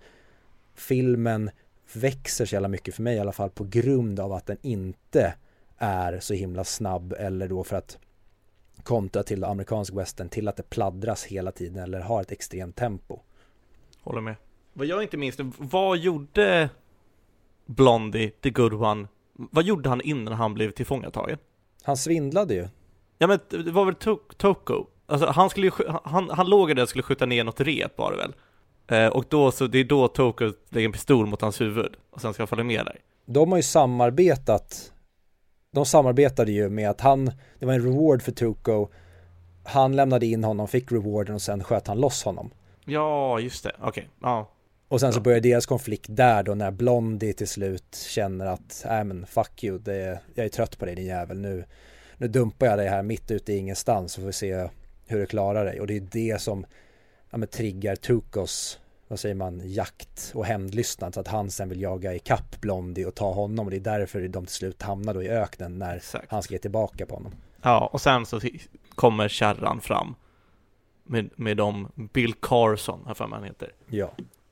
Speaker 1: filmen växer så jävla mycket för mig i alla fall på grund av att den inte är så himla snabb eller då för att kontra till amerikansk western till att det pladdras hela tiden eller har ett extremt tempo.
Speaker 2: Håller med. Vad jag inte minns, vad gjorde Blondie, the good one, vad gjorde han innan han blev tillfångatagen?
Speaker 1: Han svindlade ju.
Speaker 2: Ja men det var väl Toko? Alltså han skulle ju, han, han låg där och skulle skjuta ner något rep var det väl? Eh, och då så, det är då Toko lägger en pistol mot hans huvud och sen ska han följa med där.
Speaker 1: De har ju samarbetat de samarbetade ju med att han, det var en reward för Tuko, han lämnade in honom, fick rewarden och sen sköt han loss honom.
Speaker 2: Ja, just det, okej, okay. ja.
Speaker 1: Och sen så började deras konflikt där då när Blondie till slut känner att, nej men fuck you, det, jag är trött på dig din jävel, nu, nu dumpar jag dig här mitt ute i ingenstans och får se hur du klarar dig. Och det är det som ja, men, triggar Tukos vad säger man, jakt och hämndlystnad så att han sen vill jaga i kapp Blondie och ta honom och det är därför de till slut hamnar då i öknen när Exakt. han ska ge tillbaka på honom.
Speaker 2: Ja, och sen så kommer kärran fram med, med de Bill Carson, här för mig han heter.
Speaker 1: Ja.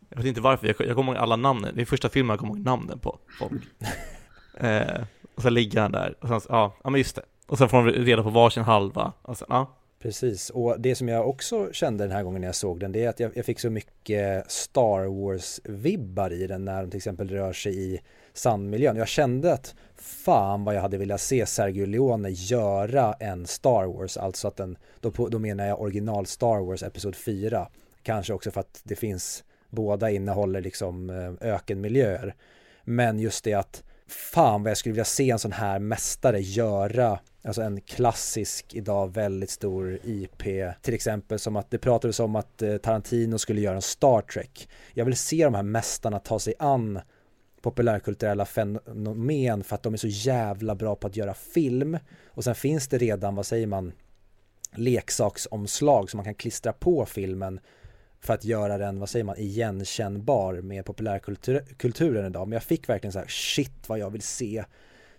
Speaker 2: Jag vet inte varför, jag, jag kommer ihåg alla namnen, det är första filmen jag kommer ihåg namnen på folk. eh, och så ligger han där, och sen, ja, ja men just det. Och sen får de reda på varsin halva, och sen, ja.
Speaker 1: Precis, och det som jag också kände den här gången när jag såg den det är att jag, jag fick så mycket Star Wars-vibbar i den när de till exempel rör sig i sandmiljön. Jag kände att fan vad jag hade velat se Sergio Leone göra en Star Wars, alltså att den, då, då menar jag original Star Wars Episod 4. Kanske också för att det finns, båda innehåller liksom eh, ökenmiljöer. Men just det att fan vad jag skulle vilja se en sån här mästare göra Alltså en klassisk idag väldigt stor IP Till exempel som att det pratades om att eh, Tarantino skulle göra en Star Trek. Jag vill se de här mästarna ta sig an populärkulturella fenomen för att de är så jävla bra på att göra film. Och sen finns det redan, vad säger man leksaksomslag som man kan klistra på filmen för att göra den, vad säger man, igenkännbar med populärkulturen idag. Men jag fick verkligen så här, shit vad jag vill se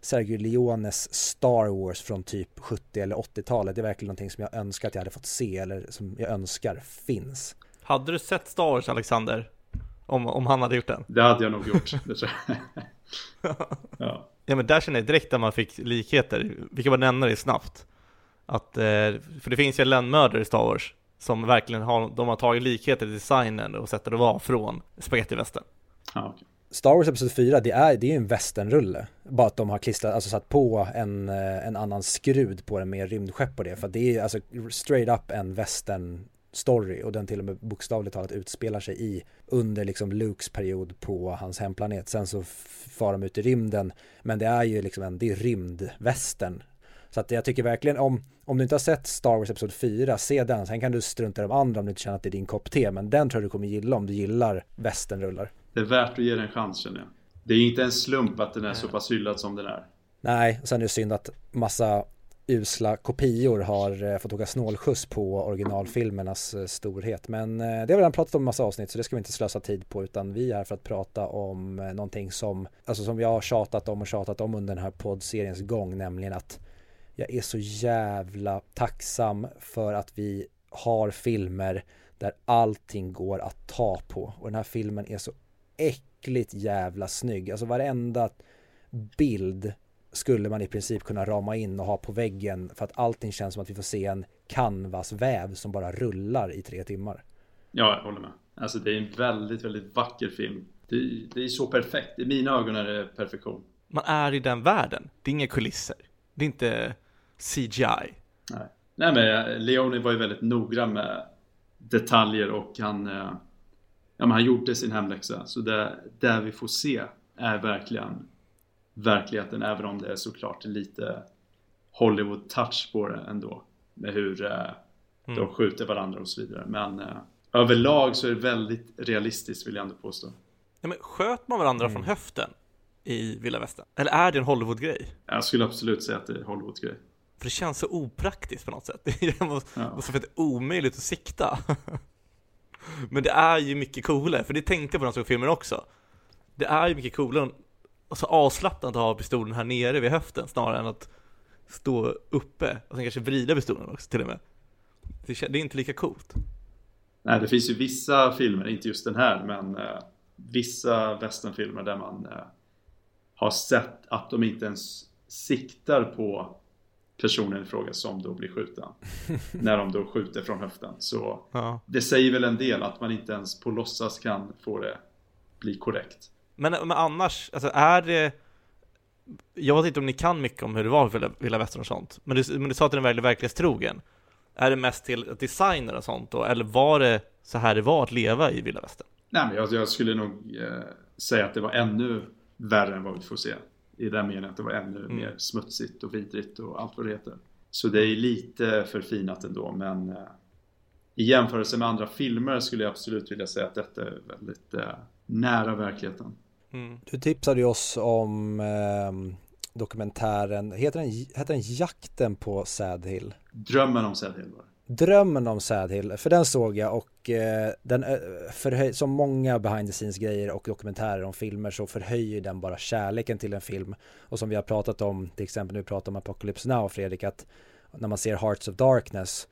Speaker 1: Sergio Leones Star Wars från typ 70 eller 80-talet. Det är verkligen någonting som jag önskar att jag hade fått se eller som jag önskar finns.
Speaker 2: Hade du sett Star Wars Alexander? Om, om han hade gjort den?
Speaker 3: Det hade jag nog gjort, det tror jag.
Speaker 2: ja. ja men där känner jag direkt att man fick likheter. Vi kan bara nämna det snabbt. Att, eh, för det finns ju en lönnmördare i Star Wars som verkligen har, de har tagit likheter i designen och sättet det var från spagettivästen.
Speaker 3: Ja, okay.
Speaker 1: Star Wars Episod 4, det är, det är ju en västernrulle. Bara att de har klistrat, alltså satt på en, eh, en annan skrud på den med rymdskepp på det. För det är alltså straight up en western story och den till och med bokstavligt talat utspelar sig i under liksom Lukes period på hans hemplanet. Sen så far de ut i rymden, men det är ju liksom en, det är rymdvästern Så att jag tycker verkligen om, om du inte har sett Star Wars Episod 4, se den. Sen kan du strunta i de andra om du inte känner att det är din kopp te. Men den tror jag du kommer gilla om du gillar västernrullar.
Speaker 3: Det är värt att ge den en chans känner jag. Det är inte en slump att den är så pass hyllad som den är.
Speaker 1: Nej, sen är det synd att massa usla kopior har eh, fått åka snålskjuts på originalfilmernas eh, storhet. Men eh, det har vi redan pratat om i massa avsnitt så det ska vi inte slösa tid på utan vi är här för att prata om någonting som, alltså som jag har tjatat om och tjatat om under den här poddseriens gång, nämligen att jag är så jävla tacksam för att vi har filmer där allting går att ta på och den här filmen är så äckligt jävla snygg. Alltså varenda bild skulle man i princip kunna rama in och ha på väggen för att allting känns som att vi får se en canvasväv som bara rullar i tre timmar.
Speaker 3: Ja, jag håller med. Alltså det är en väldigt, väldigt vacker film. Det, det är så perfekt. I mina ögon är det perfektion.
Speaker 2: Man är i den världen. Det är inga kulisser. Det är inte CGI.
Speaker 3: Nej, Nej men Leone var ju väldigt noggrann med detaljer och han, eh, ja, men han gjorde sin hemläxa. Så det, det vi får se är verkligen verkligheten även om det är såklart lite Hollywood-touch på det ändå. Med hur eh, mm. de skjuter varandra och så vidare. Men eh, överlag så är det väldigt realistiskt vill jag ändå påstå.
Speaker 2: Ja, men sköt man varandra mm. från höften i Vilda Västern? Eller är det en Hollywood-grej?
Speaker 3: Jag skulle absolut säga att det är en Hollywood-grej.
Speaker 2: För det känns så opraktiskt på något sätt. Det måste, ja. måste vara omöjligt att sikta. Men det är ju mycket coolare, för det tänkte jag på när jag såg filmen också. Det är ju mycket coolare alltså avslappnat att ha pistolen här nere vid höften snarare än att stå uppe och sen kanske vrida pistolen också till och med. Det, är inte lika coolt.
Speaker 3: Nej, det finns ju vissa filmer, inte just den här, men eh, vissa westernfilmer där man eh, har sett att de inte ens siktar på personen i fråga som då blir skjuten. när de då skjuter från höften. Så ja. det säger väl en del att man inte ens på låtsas kan få det bli korrekt.
Speaker 2: Men, men annars, alltså är det Jag vet inte om ni kan mycket om hur det var för Vilda Västern och sånt Men du, men du sa att den är väldigt verklighetstrogen Är det mest till designer och sånt då? Eller var det så här det var att leva i Vilda Västern?
Speaker 3: Nej men jag, jag skulle nog eh, säga att det var ännu värre än vad vi får se I den meningen att det var ännu mm. mer smutsigt och vidrigt och allt vad det heter Så det är lite förfinat ändå men eh, I jämförelse med andra filmer skulle jag absolut vilja säga att detta är väldigt eh, nära verkligheten
Speaker 1: Mm. Du tipsade ju oss om eh, dokumentären, heter den, heter den Jakten på Sadhill?
Speaker 3: Drömmen om Sadhill var
Speaker 1: Drömmen om Sadhill, för den såg jag och eh, den eh, förhöj, som många behind the scenes grejer och dokumentärer om filmer så förhöjer den bara kärleken till en film. Och som vi har pratat om, till exempel nu pratar om Apocalypse Now Fredrik, att när man ser Hearts of Darkness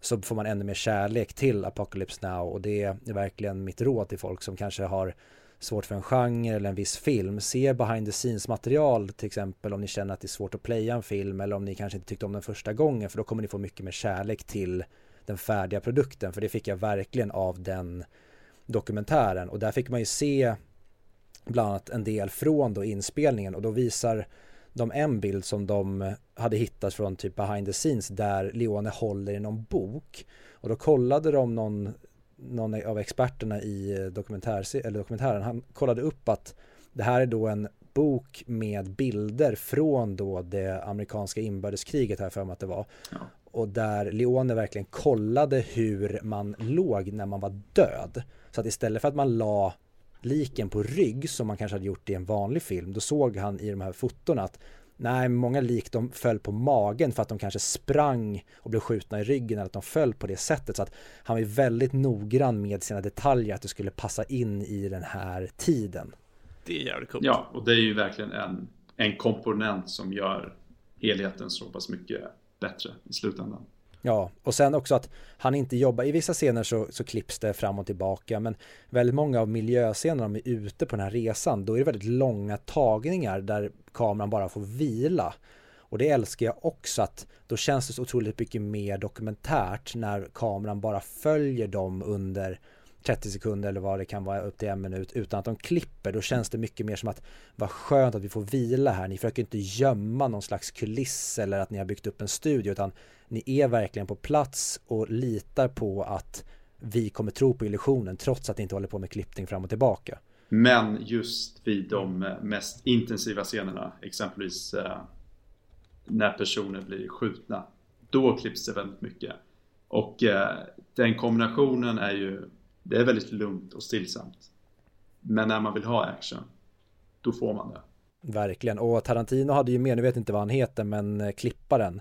Speaker 1: så får man ännu mer kärlek till Apocalypse Now och det är verkligen mitt råd till folk som kanske har svårt för en genre eller en viss film. Se behind the scenes material till exempel om ni känner att det är svårt att playa en film eller om ni kanske inte tyckte om den första gången för då kommer ni få mycket mer kärlek till den färdiga produkten för det fick jag verkligen av den dokumentären och där fick man ju se bland annat en del från då inspelningen och då visar de en bild som de hade hittat från typ behind the scenes där Leone håller i någon bok och då kollade de någon någon av experterna i dokumentär, eller dokumentären, han kollade upp att det här är då en bok med bilder från då det amerikanska inbördeskriget här för mig att det var. Ja. Och där Leone verkligen kollade hur man låg när man var död. Så att istället för att man la liken på rygg som man kanske hade gjort i en vanlig film, då såg han i de här fotona att Nej, många lik de föll på magen för att de kanske sprang och blev skjutna i ryggen eller att de föll på det sättet. Så att han var väldigt noggrann med sina detaljer att det skulle passa in i den här tiden.
Speaker 2: Det är jävligt coolt.
Speaker 3: Ja, och det är ju verkligen en, en komponent som gör helheten så pass mycket bättre i slutändan.
Speaker 1: Ja, och sen också att han inte jobbar, i vissa scener så, så klipps det fram och tillbaka, men väldigt många av miljöscenerna de är ute på den här resan, då är det väldigt långa tagningar där kameran bara får vila. Och det älskar jag också att då känns det så otroligt mycket mer dokumentärt när kameran bara följer dem under 30 sekunder eller vad det kan vara upp till en minut utan att de klipper. Då känns det mycket mer som att vad skönt att vi får vila här. Ni försöker inte gömma någon slags kuliss eller att ni har byggt upp en studio utan ni är verkligen på plats och litar på att vi kommer tro på illusionen trots att ni inte håller på med klippning fram och tillbaka.
Speaker 3: Men just vid de mest intensiva scenerna, exempelvis eh, när personer blir skjutna. Då klipps det väldigt mycket. Och eh, den kombinationen är ju, det är väldigt lugnt och stillsamt. Men när man vill ha action, då får man det.
Speaker 1: Verkligen, och Tarantino hade ju med, nu vet inte vad han heter, men eh, klipparen,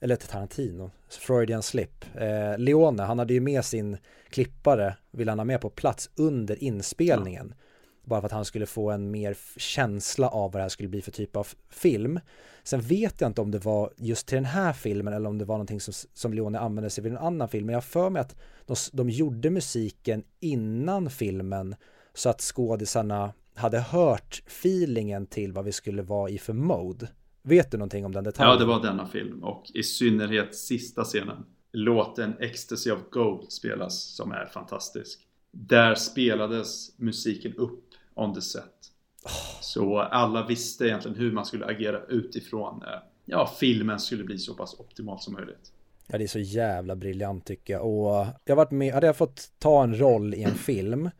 Speaker 1: eller Tarantino, Freudian slip, eh, Leone, han hade ju med sin klippare, vill han ha med på plats under inspelningen. Ja. Bara för att han skulle få en mer känsla av vad det här skulle bli för typ av film. Sen vet jag inte om det var just till den här filmen eller om det var någonting som, som Leone använde sig vid en annan film. Men jag har för mig att de, de gjorde musiken innan filmen så att skådisarna hade hört feelingen till vad vi skulle vara i för mode. Vet du någonting om den detaljen?
Speaker 3: Ja, det var denna film och i synnerhet sista scenen. Låten Ecstasy of Gold spelas som är fantastisk. Där spelades musiken upp on the set. Oh. Så alla visste egentligen hur man skulle agera utifrån eh, ja, filmen skulle bli så pass optimalt som möjligt.
Speaker 1: Ja, det är så jävla briljant tycker jag. Och jag har varit med, hade jag fått ta en roll i en film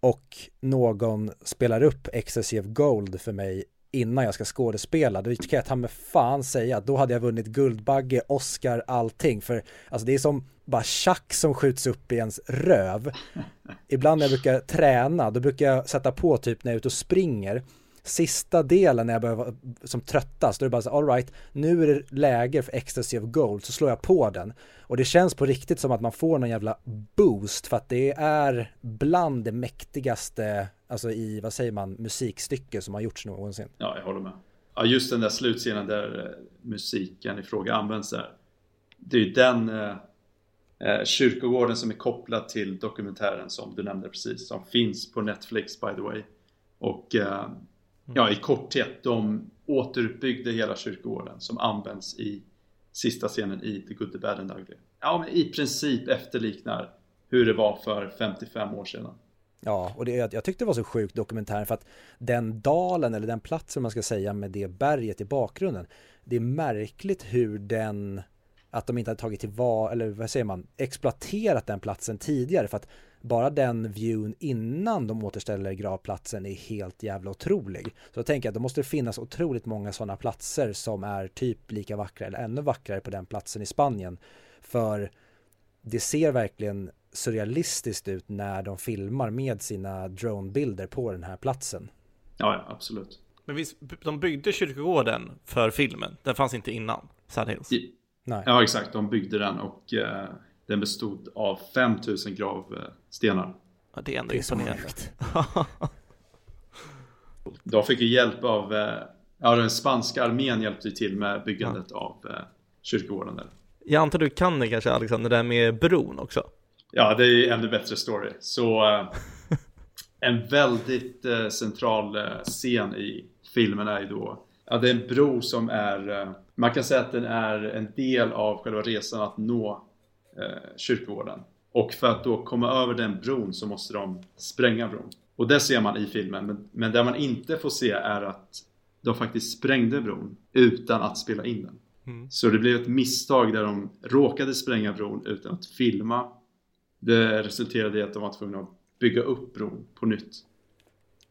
Speaker 1: och någon spelar upp Excessive Gold för mig innan jag ska skådespela, då kan jag ta med fan säga att då hade jag vunnit Guldbagge, Oscar, allting. För alltså det är som bara tjack som skjuts upp i ens röv. Ibland när jag brukar träna, då brukar jag sätta på typ när jag är ute och springer sista delen när jag börjar vara som tröttast, då är det bara så all right, nu är det läge för ecstasy of gold, så slår jag på den. Och det känns på riktigt som att man får någon jävla boost för att det är bland det mäktigaste, alltså i, vad säger man, musikstycke som har gjorts någonsin.
Speaker 3: Ja, jag håller med. Ja, just den där slutscenen där eh, musiken i fråga används där. Det är ju den eh, eh, kyrkogården som är kopplad till dokumentären som du nämnde precis, som finns på Netflix by the way. Och eh, ja, i korthet, de återuppbyggde hela kyrkogården som används i sista scenen i The Good, The Bad and The Ugly. Ja, men i princip efterliknar hur det var för 55 år sedan.
Speaker 1: Ja, och det, jag tyckte det var så sjukt dokumentären för att den dalen eller den platsen man ska säga med det berget i bakgrunden. Det är märkligt hur den, att de inte hade tagit till var, eller vad säger man, exploaterat den platsen tidigare för att bara den viewn innan de återställer gravplatsen är helt jävla otrolig. Så jag tänker att det måste finnas otroligt många sådana platser som är typ lika vackra eller ännu vackrare på den platsen i Spanien. För det ser verkligen surrealistiskt ut när de filmar med sina dronebilder på den här platsen.
Speaker 3: Ja, absolut.
Speaker 2: Men visst, de byggde kyrkogården för filmen? Den fanns inte innan Sad Hills?
Speaker 3: I, Nej. Ja, exakt. De byggde den och eh, den bestod av 5000 gravstenar.
Speaker 2: Ja, det är ändå imponerande.
Speaker 3: De fick ju hjälp av, eh, ja den spanska armén hjälpte till med byggandet ja. av eh, kyrkogården där.
Speaker 2: Jag antar du kan det kanske Alexander, det där med bron också?
Speaker 3: Ja, det är ju ännu bättre story. Så eh, en väldigt central scen i filmen är ju då Ja, det är en bro som är Man kan säga att den är en del av själva resan att nå eh, kyrkogården. Och för att då komma över den bron så måste de spränga bron. Och det ser man i filmen, men, men det man inte får se är att de faktiskt sprängde bron utan att spela in den. Mm. Så det blev ett misstag där de råkade spränga bron utan att filma. Det resulterade i att de var tvungna att bygga upp bron på nytt.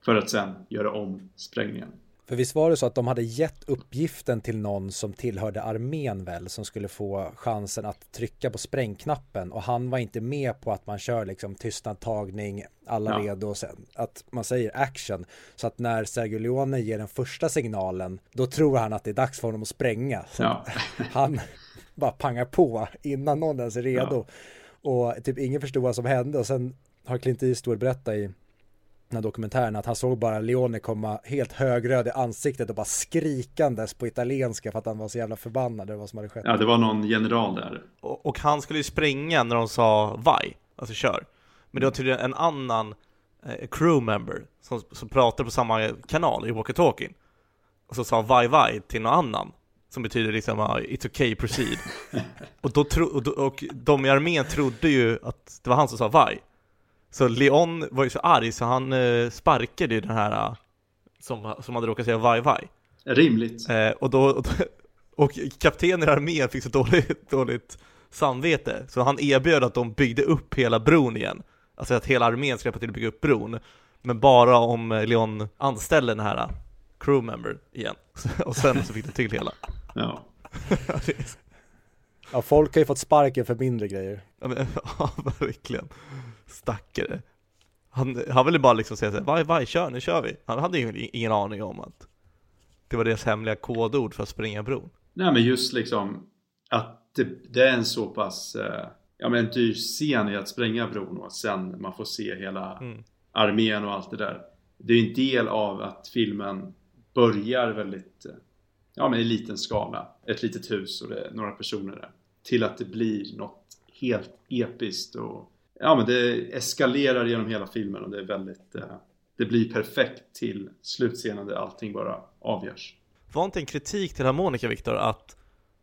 Speaker 3: För att sen göra om sprängningen.
Speaker 1: För visst var det så att de hade gett uppgiften till någon som tillhörde armén väl som skulle få chansen att trycka på sprängknappen och han var inte med på att man kör liksom tystnadtagning, alla ja. redo och sen att man säger action. Så att när Sergio Leone ger den första signalen då tror han att det är dags för honom att spränga. Så ja. han bara pangar på innan någon ens är redo. Ja. Och typ ingen förstod vad som hände och sen har Clint Eastwood berättat i den här dokumentären att han såg bara Leone komma helt högröd i ansiktet och bara skrikandes på italienska för att han var så jävla förbannad över vad som hade skett.
Speaker 3: Ja, det var någon general där.
Speaker 2: Och, och han skulle ju springa när de sa vai, alltså kör. Men det var tydligen en annan eh, crewmember som, som pratade på samma kanal i walkie-talkien. Och så sa vai vai till någon annan. Som betyder liksom uh, it's okay proceed. och, då tro, och, och de i armén trodde ju att det var han som sa vai. Så Leon var ju så arg så han eh, sparkade ju den här eh, som, som hade råkat säga vaj vaj.
Speaker 3: Rimligt.
Speaker 2: Eh, och, då, och, och kaptenen i armén fick så dåligt, dåligt samvete så han erbjöd att de byggde upp hela bron igen. Alltså att hela armén ska hjälpa till att bygga upp bron. Men bara om Leon anställde den här crewmember igen. och sen så fick de till hela.
Speaker 3: Ja.
Speaker 1: Ja, folk har ju fått sparken för mindre grejer.
Speaker 2: Ja, men, ja verkligen. Stackare. Han, han ville bara liksom säga såhär, vaj, vaj, kör, nu kör vi. Han hade ju ingen aning om att det var deras hemliga kodord för att springa bron.
Speaker 3: Nej men just liksom att det, det är en så pass eh, ja, men en dyr scen i att spränga bron och sen man får se hela
Speaker 2: Mm.
Speaker 3: armén och allt det där. Det är ju en del av att filmen börjar väldigt eh, ja, men i liten skala. Ett litet hus och det är några personer där. Till att det blir något helt episkt och ja, men det eskalerar genom hela filmen och det är väldigt eh, det blir perfekt till slutscenen där allting bara avgörs.
Speaker 2: Var inte en kritik till harmonika Viktor att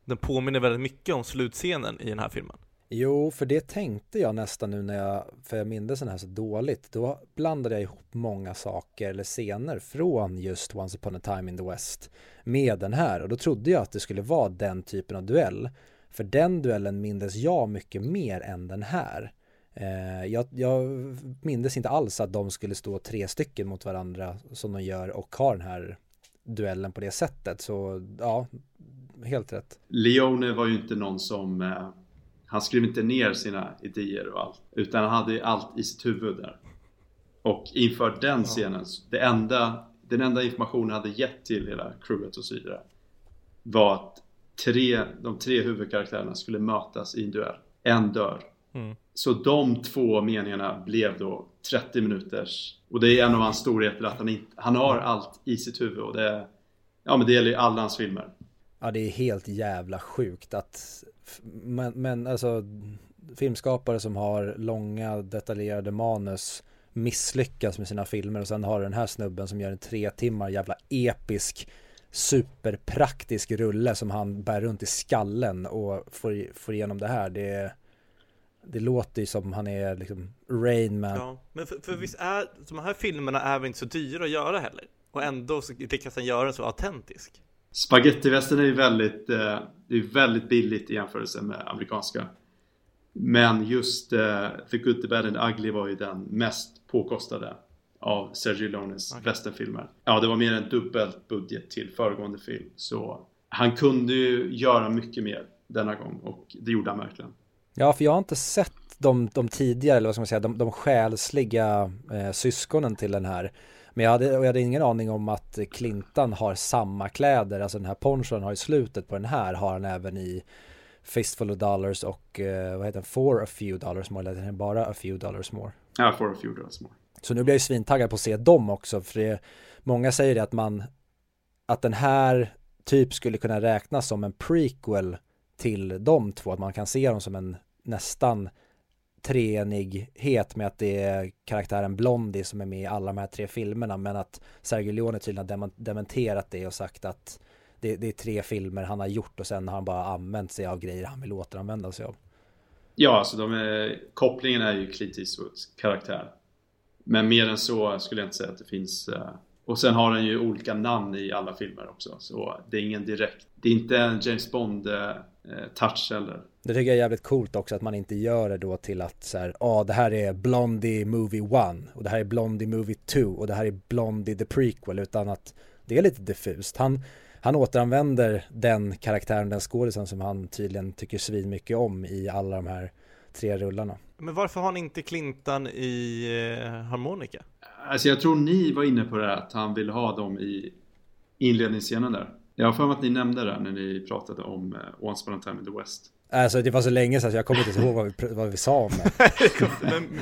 Speaker 2: den påminner väldigt mycket om slutscenen i den här filmen?
Speaker 1: Jo, för det tänkte jag nästan nu när jag, för jag minns den här så dåligt. Då blandade jag ihop många saker eller scener från just Once upon a time in the West med den här och då trodde jag att det skulle vara den typen av duell. För den duellen mindes jag mycket mer än den här. Eh, jag, jag mindes inte alls att de skulle stå tre stycken mot varandra som de gör och ha den här duellen på det sättet. Så ja, helt rätt.
Speaker 3: Leone var ju inte någon som eh, han skrev inte ner sina idéer och allt utan han hade ju allt i sitt huvud där. Och inför den scenen, det enda, den enda informationen han hade gett till hela crewet och så vidare var att tre, de tre huvudkaraktärerna skulle mötas i en duell. En dör.
Speaker 2: Mm.
Speaker 3: Så de två meningarna blev då 30 minuters och det är en av hans storheter att han, inte, han har allt i sitt huvud och det, ja, men det gäller ju alla hans filmer.
Speaker 1: Ja, det är helt jävla sjukt att, men, men alltså filmskapare som har långa detaljerade manus misslyckas med sina filmer och sen har den här snubben som gör en tre timmar jävla episk superpraktisk rulle som han bär runt i skallen och får, får igenom det här. Det, det låter ju som han är liksom Rain Man.
Speaker 2: Ja, men för, för visst är de här filmerna är väl inte så dyra att göra heller? Och ändå så lyckas han göra den så autentisk.
Speaker 3: Spagettivästern är ju väldigt, eh, det är väldigt billigt i jämförelse med amerikanska. Men just eh, The Good, The Bad and The Ugly var ju den mest påkostade av Sergio Leones
Speaker 2: Okej.
Speaker 3: westernfilmer. Ja, det var mer än dubbelt budget till föregående film. Så han kunde ju göra mycket mer denna gång och det gjorde han verkligen.
Speaker 1: Ja, för jag har inte sett de, de tidigare, eller vad ska man säga, de, de själsliga eh, syskonen till den här. Men jag hade, och jag hade ingen aning om att Clintan har samma kläder, alltså den här ponchon har i slutet på den här har han även i Fistful of Dollars och eh, vad heter den, For a few dollars more, eller heter den bara a few dollars more.
Speaker 3: Ja, for a few dollars more.
Speaker 1: Så nu blir jag ju svintaggad på att se dem också, för det, många säger det att man, att den här typ skulle kunna räknas som en prequel till de två, att man kan se dem som en nästan treenighet med att det är karaktären Blondie som är med i alla de här tre filmerna, men att Sergio Leone tydligen har dementerat det och sagt att det, det är tre filmer han har gjort och sen har han bara använt sig av grejer han vill återanvända sig av.
Speaker 3: Ja, alltså de är, kopplingen är ju Clint Eastwoods karaktär. Men mer än så skulle jag inte säga att det finns. Eh, och sen har den ju olika namn i alla filmer också. Så det är ingen direkt. Det är inte en James Bond-touch eh, heller.
Speaker 1: Det tycker jag är jävligt coolt också att man inte gör det då till att så här, ja det här är Blondie Movie 1 och det här är Blondie Movie 2 och det här är Blondie the Prequel utan att det är lite diffust. Han, han återanvänder den karaktären, den skådisen som han tydligen tycker svin mycket om i alla de här tre rullarna.
Speaker 2: Men varför har ni inte Clintan i eh, harmonika?
Speaker 3: Alltså jag tror ni var inne på det här att han ville ha dem i inledningsscenen där. Jag har för mig att ni nämnde det när ni pratade om eh, Once upon a time in the West.
Speaker 1: Alltså det var så länge sedan så jag kommer inte ihåg vad vi, vad vi sa om det.
Speaker 2: Men,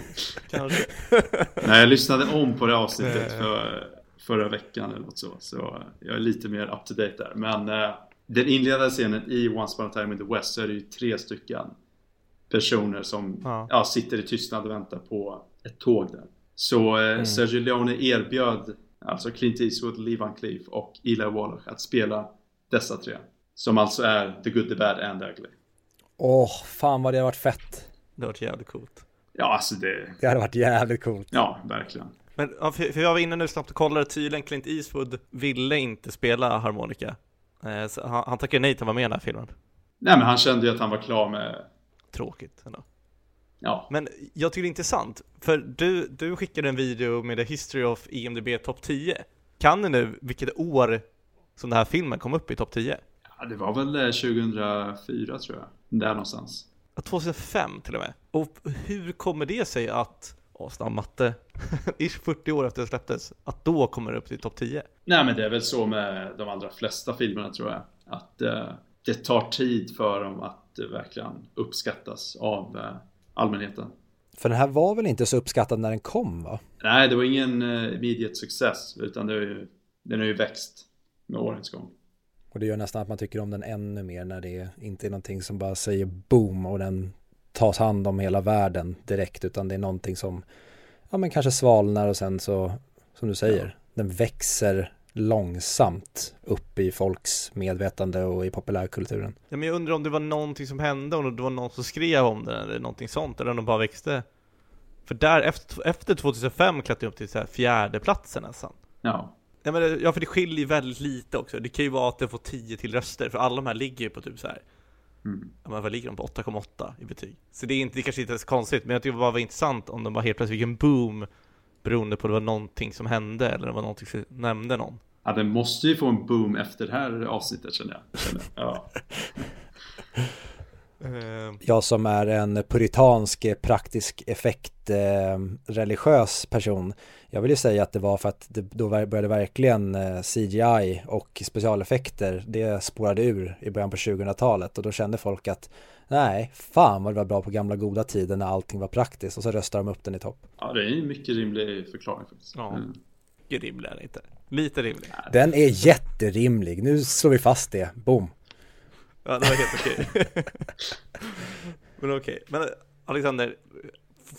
Speaker 2: kanske.
Speaker 3: Nej, jag lyssnade om på det avsnittet för, förra veckan eller något så. Så jag är lite mer up to date där. Men eh, den inledande scenen i Once upon a time in the West så är det ju tre stycken personer som
Speaker 2: Ja.
Speaker 3: ja. sitter i tystnad och väntar på ett tåg där. Så eh, Sergio Leone erbjöd alltså Clint Eastwood, Lee Van Cleef och Eli Wallach att spela dessa tre. Som alltså är The Good, The Bad and The Ugly.
Speaker 1: Åh, fan vad det har varit fett.
Speaker 2: Det har varit jävligt coolt.
Speaker 3: Ja, alltså det...
Speaker 1: Det hade varit jävligt coolt.
Speaker 3: Ja, verkligen.
Speaker 2: Men för, för jag var inne nu snabbt och kollade, tydligen Clint Eastwood ville inte spela harmonika. Eh, så han, han tackade nej till att vara med i den här filmen.
Speaker 3: Nej, men han kände ju att han var klar med...
Speaker 2: Tråkigt ändå.
Speaker 3: Ja,
Speaker 2: Men jag tycker det är intressant, för du, du skickade en video med The History of EMDB Top 10. Kan ni nu vilket år som den här filmen kom upp i Topp 10?
Speaker 3: Ja, det var väl 2004 eh, tror jag. Där någonstans.
Speaker 2: 2005 till och med. Och hur kommer det sig att, åh snabb matte, ish 40 år efter det släpptes, att då kommer det upp till topp 10?
Speaker 3: Nej men det är väl så med de allra flesta filmerna tror jag. Att eh, det tar tid för dem att eh, verkligen uppskattas av eh, allmänheten.
Speaker 1: För den här var väl inte så uppskattad när den kom va?
Speaker 3: Nej, det var ingen uh, immediate success utan det är ju, den har ju växt med årens gång.
Speaker 1: Och det gör nästan att man tycker om den ännu mer när det inte är någonting som bara säger boom och den tas hand om hela världen direkt utan det är någonting som ja men kanske svalnar och sen så som du säger ja. den växer långsamt upp i folks medvetande och i populärkulturen.
Speaker 2: Ja, men jag undrar om det var någonting som hände, om det var någon som skrev om den eller någonting sånt, eller om de bara växte. För där, efter, efter 2005 klättrade upp till så här fjärde platsen nästan.
Speaker 3: Ja.
Speaker 2: Ja, men, ja, för det skiljer ju väldigt lite också. Det kan ju vara att det får 10 till röster, för alla de här ligger ju på typ så här. Mm. Ja, men vad ligger de på? 8,8 i betyg. Så det är inte, det kanske inte är så konstigt, men jag tycker det var intressant om de var helt plötsligt fick en boom beroende på om det var någonting som hände eller om det var någonting som nämnde någon.
Speaker 3: Ja, den måste ju få en boom efter det här avsnittet känner jag. Känner jag. Ja.
Speaker 1: Ehm. Jag som är en puritansk praktisk effekt eh, religiös person Jag vill ju säga att det var för att det, då började verkligen eh, CGI och specialeffekter Det spårade ur i början på 2000-talet och då kände folk att Nej, fan vad det var bra på gamla goda tiden när allting var praktiskt och så röstade de upp den i topp
Speaker 3: Ja det är en mycket rimlig förklaring faktiskt
Speaker 2: Ja, mm. mycket rimlig är det inte Lite rimlig.
Speaker 1: Den är jätterimlig. Nu slår vi fast det. Boom.
Speaker 2: Ja, det var helt okej. men okej. Men Alexander,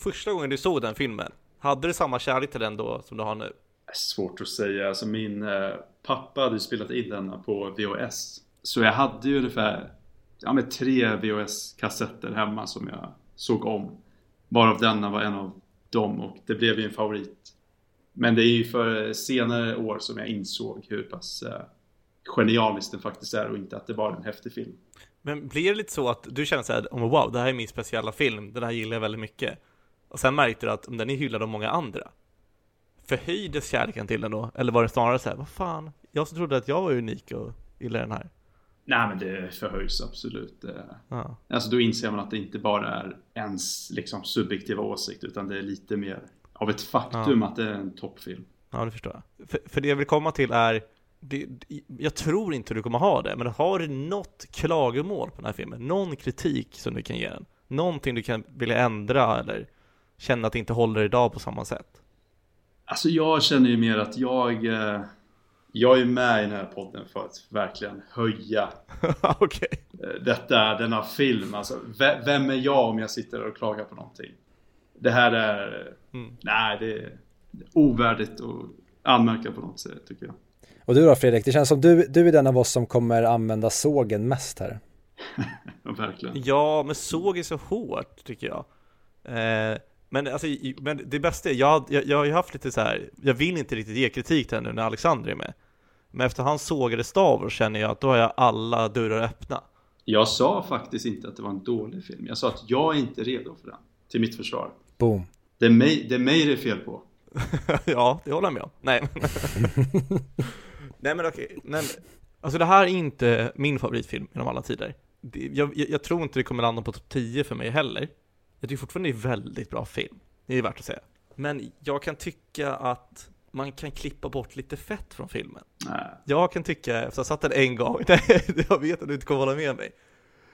Speaker 2: första gången du såg den filmen, hade du samma kärlek till den då som du har nu?
Speaker 3: Svårt att säga. Alltså min eh, pappa hade ju spelat in denna på VHS. Så jag hade ju ungefär ja, med tre VHS-kassetter hemma som jag såg om. Varav denna var en av dem och det blev ju en favorit men det är ju för senare år som jag insåg hur pass eh, genialiskt den faktiskt är och inte att det var en häftig film.
Speaker 2: Men blir det lite så att du känner såhär, oh, wow, det här är min speciella film, den här gillar jag väldigt mycket. Och sen märkte du att den är hyllad av många andra. Förhöjdes kärleken till den då? Eller var det snarare så här, vad fan, jag som trodde att jag var unik och gillade den här?
Speaker 3: Nej men det förhöjs absolut. Ja. Alltså då inser man att det inte bara är ens liksom subjektiva åsikt utan det är lite mer av ett faktum ja. att det är en toppfilm.
Speaker 2: Ja, det förstår jag. För, för det jag vill komma till är, det, jag tror inte du kommer ha det, men har du något klagomål på den här filmen? Någon kritik som du kan ge den? Någonting du kan vilja ändra eller känna att det inte håller idag på samma sätt?
Speaker 3: Alltså jag känner ju mer att jag eh, Jag är med i den här podden för att verkligen höja
Speaker 2: okay.
Speaker 3: Eh, detta, denna film. Alltså, vem är jag om jag sitter och klagar på någonting? Det här är... Mm. Nej, det är ovärdigt att anmärka på något sätt tycker jag.
Speaker 1: Och du då Fredrik, det känns som du, du är den av oss som kommer använda sågen mest här.
Speaker 3: ja, verkligen.
Speaker 2: Ja, men såg är så hårt tycker jag. Eh, men, alltså, men det bästa är, jag, jag, jag har ju haft lite så här, jag vill inte riktigt ge kritik till henne nu när Alexander är med. Men efter han sågade Star Wars känner jag att då har jag alla dörrar öppna.
Speaker 3: Jag sa faktiskt inte att det var en dålig film. Jag sa att jag är inte redo för den. Till mitt försvar.
Speaker 1: Boom.
Speaker 3: Det är mig det är, mig det är fel på.
Speaker 2: ja, det håller jag med om. Nej. Nej men okej, men alltså det här är inte min favoritfilm genom alla tider. Jag, jag, jag tror inte det kommer landa på topp 10 för mig heller. Jag tycker fortfarande det är en väldigt bra film. Det är värt att säga. Men jag kan tycka att man kan klippa bort lite fett från filmen.
Speaker 3: Nej.
Speaker 2: Jag kan tycka, efter att ha satt den en gång, nej, jag vet att du inte kommer hålla med mig,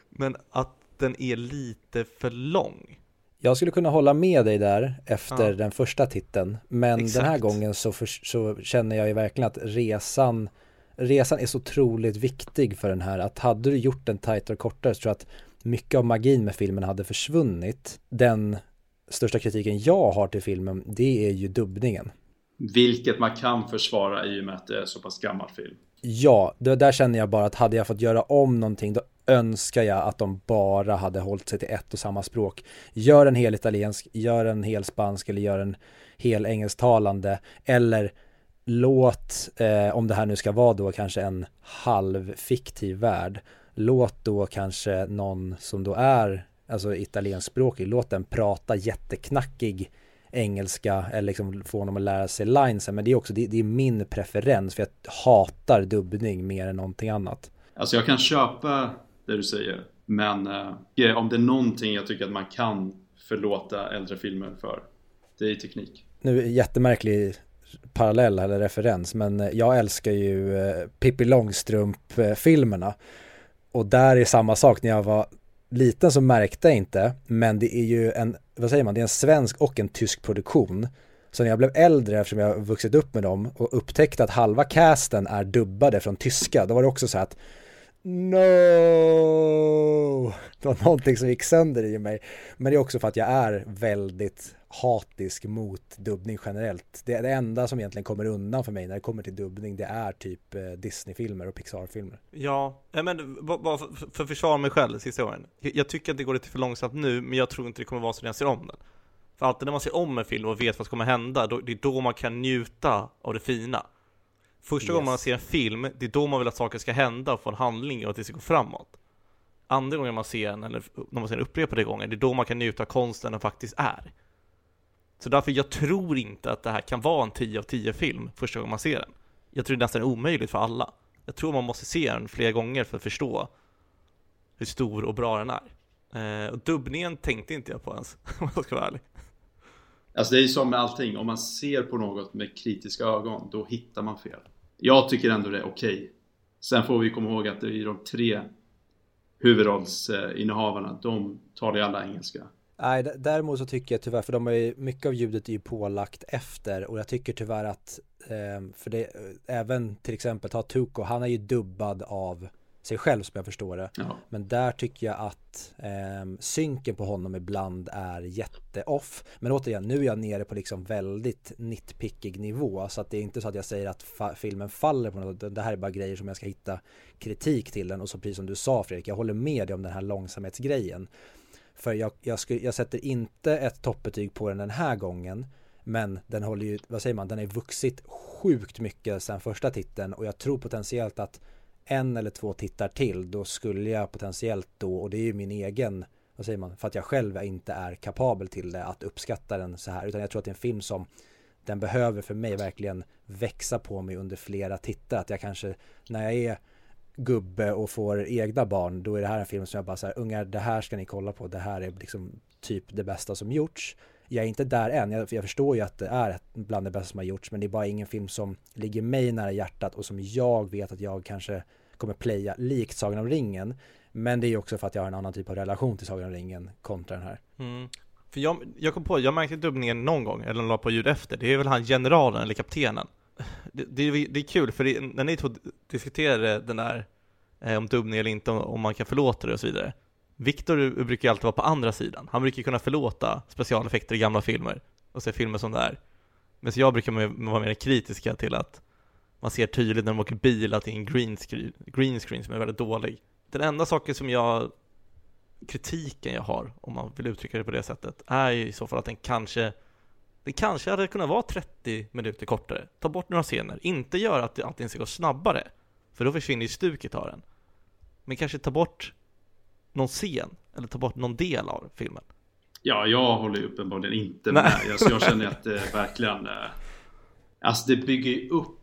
Speaker 2: men att den är lite för lång.
Speaker 1: Jag skulle kunna hålla med dig där efter ja. den första titeln. Men Exakt. den här gången så, för, så känner jag ju verkligen att resan Resan är så otroligt viktig för den här att hade du gjort den tajtare och kortare så tror jag att mycket av magin med filmen hade försvunnit. Den största kritiken jag har till filmen det är ju dubbningen.
Speaker 3: Vilket man kan försvara i och med att det är så pass gammal film.
Speaker 1: Ja, det, där känner jag bara att hade jag fått göra om någonting då önskar jag att de bara hade hållit sig till ett och samma språk. Gör en hel italiensk, gör en hel spansk eller gör en hel engelsktalande eller låt, eh, om det här nu ska vara då kanske en halv fiktiv värld, låt då kanske någon som då är alltså italienskspråkig, låt den prata jätteknackig engelska eller liksom få honom att lära sig linesen men det är också det, det, är min preferens för jag hatar dubbning mer än någonting annat.
Speaker 3: Alltså jag kan köpa det du säger. Men eh, om det är någonting jag tycker att man kan förlåta äldre filmer för. Det är teknik.
Speaker 1: Nu jättemärklig parallell eller referens men eh, jag älskar ju eh, Pippi Långstrump-filmerna. Och där är samma sak när jag var liten så märkte jag inte men det är ju en, vad säger man, det är en svensk och en tysk produktion. Så när jag blev äldre eftersom jag vuxit upp med dem och upptäckte att halva casten är dubbade från tyska då var det också så att No! Det var någonting som gick sönder i mig. Men det är också för att jag är väldigt hatisk mot dubbning generellt. Det, det enda som egentligen kommer undan för mig när det kommer till dubbning det är typ eh, Disney-filmer och Pixar-filmer.
Speaker 2: Ja, men bara för, för försvara mig själv sista åren. Jag tycker att det går lite för långsamt nu, men jag tror inte det kommer vara så när jag ser om den. För alltid när man ser om en film och vet vad som kommer hända, då, det är då man kan njuta av det fina. Första yes. gången man ser en film, det är då man vill att saker ska hända och få en handling och att det ska gå framåt. Andra gången man ser en, eller när man ser den upprepade gånger, det är då man kan njuta av konsten den faktiskt är. Så därför, jag tror inte att det här kan vara en 10 av 10 film första gången man ser den. Jag tror det är nästan omöjligt för alla. Jag tror man måste se den flera gånger för att förstå hur stor och bra den är. Eh, och dubbningen tänkte inte jag på ens, om jag ska vara ärlig.
Speaker 3: Alltså det är ju som med allting, om man ser på något med kritiska ögon, då hittar man fel. Jag tycker ändå det är okej. Okay. Sen får vi komma ihåg att det är de tre huvudrollsinnehavarna, de talar ju alla engelska.
Speaker 1: Nej, däremot så tycker jag tyvärr, för de har ju, mycket av ljudet är ju pålagt efter och jag tycker tyvärr att, eh, för det, även till exempel ta Tuko, han är ju dubbad av sig själv som jag förstår det. Ja. Men där tycker jag att eh, synken på honom ibland är jätteoff. Men återigen, nu är jag nere på liksom väldigt nitpickig nivå. Så att det är inte så att jag säger att fa filmen faller på något. Det här är bara grejer som jag ska hitta kritik till den. Och så precis som du sa Fredrik, jag håller med dig om den här långsamhetsgrejen. För jag, jag, sku, jag sätter inte ett toppbetyg på den den här gången. Men den håller ju, vad säger man, den har vuxit sjukt mycket sedan första titeln och jag tror potentiellt att en eller två tittar till då skulle jag potentiellt då och det är ju min egen vad säger man för att jag själv inte är kapabel till det att uppskatta den så här utan jag tror att det är en film som den behöver för mig verkligen växa på mig under flera tittar att jag kanske när jag är gubbe och får egna barn då är det här en film som jag bara säger, ungar det här ska ni kolla på det här är liksom typ det bästa som gjorts jag är inte där än, jag, jag förstår ju att det är bland det bästa som har gjorts men det är bara ingen film som ligger mig nära hjärtat och som jag vet att jag kanske kommer playa likt Sagan om ringen. Men det är ju också för att jag har en annan typ av relation till Sagan om ringen kontra den här.
Speaker 2: Mm. För jag, jag kom på, jag märkte dubbningen någon gång, eller la på ljud efter, det är väl han generalen eller kaptenen. Det, det, det är kul, för det, när ni två diskuterade den där, eh, om dubbning eller inte, om man kan förlåta det och så vidare. Viktor brukar ju alltid vara på andra sidan. Han brukar kunna förlåta specialeffekter i gamla filmer och se filmer som det är. Men så jag brukar vara mer kritiska till att man ser tydligt när de åker bil att det är en green screen, green screen som är väldigt dålig. Den enda saken som jag kritiken jag har, om man vill uttrycka det på det sättet, är ju i så fall att den kanske den kanske hade kunnat vara 30 minuter kortare. Ta bort några scener. Inte göra att allting ska gå snabbare. För då försvinner ju stuket av den. Men kanske ta bort någon scen. Eller ta bort någon del av filmen.
Speaker 3: Ja, jag håller ju uppenbarligen inte med. Alltså, jag känner att det verkligen... Eh, alltså det bygger ju upp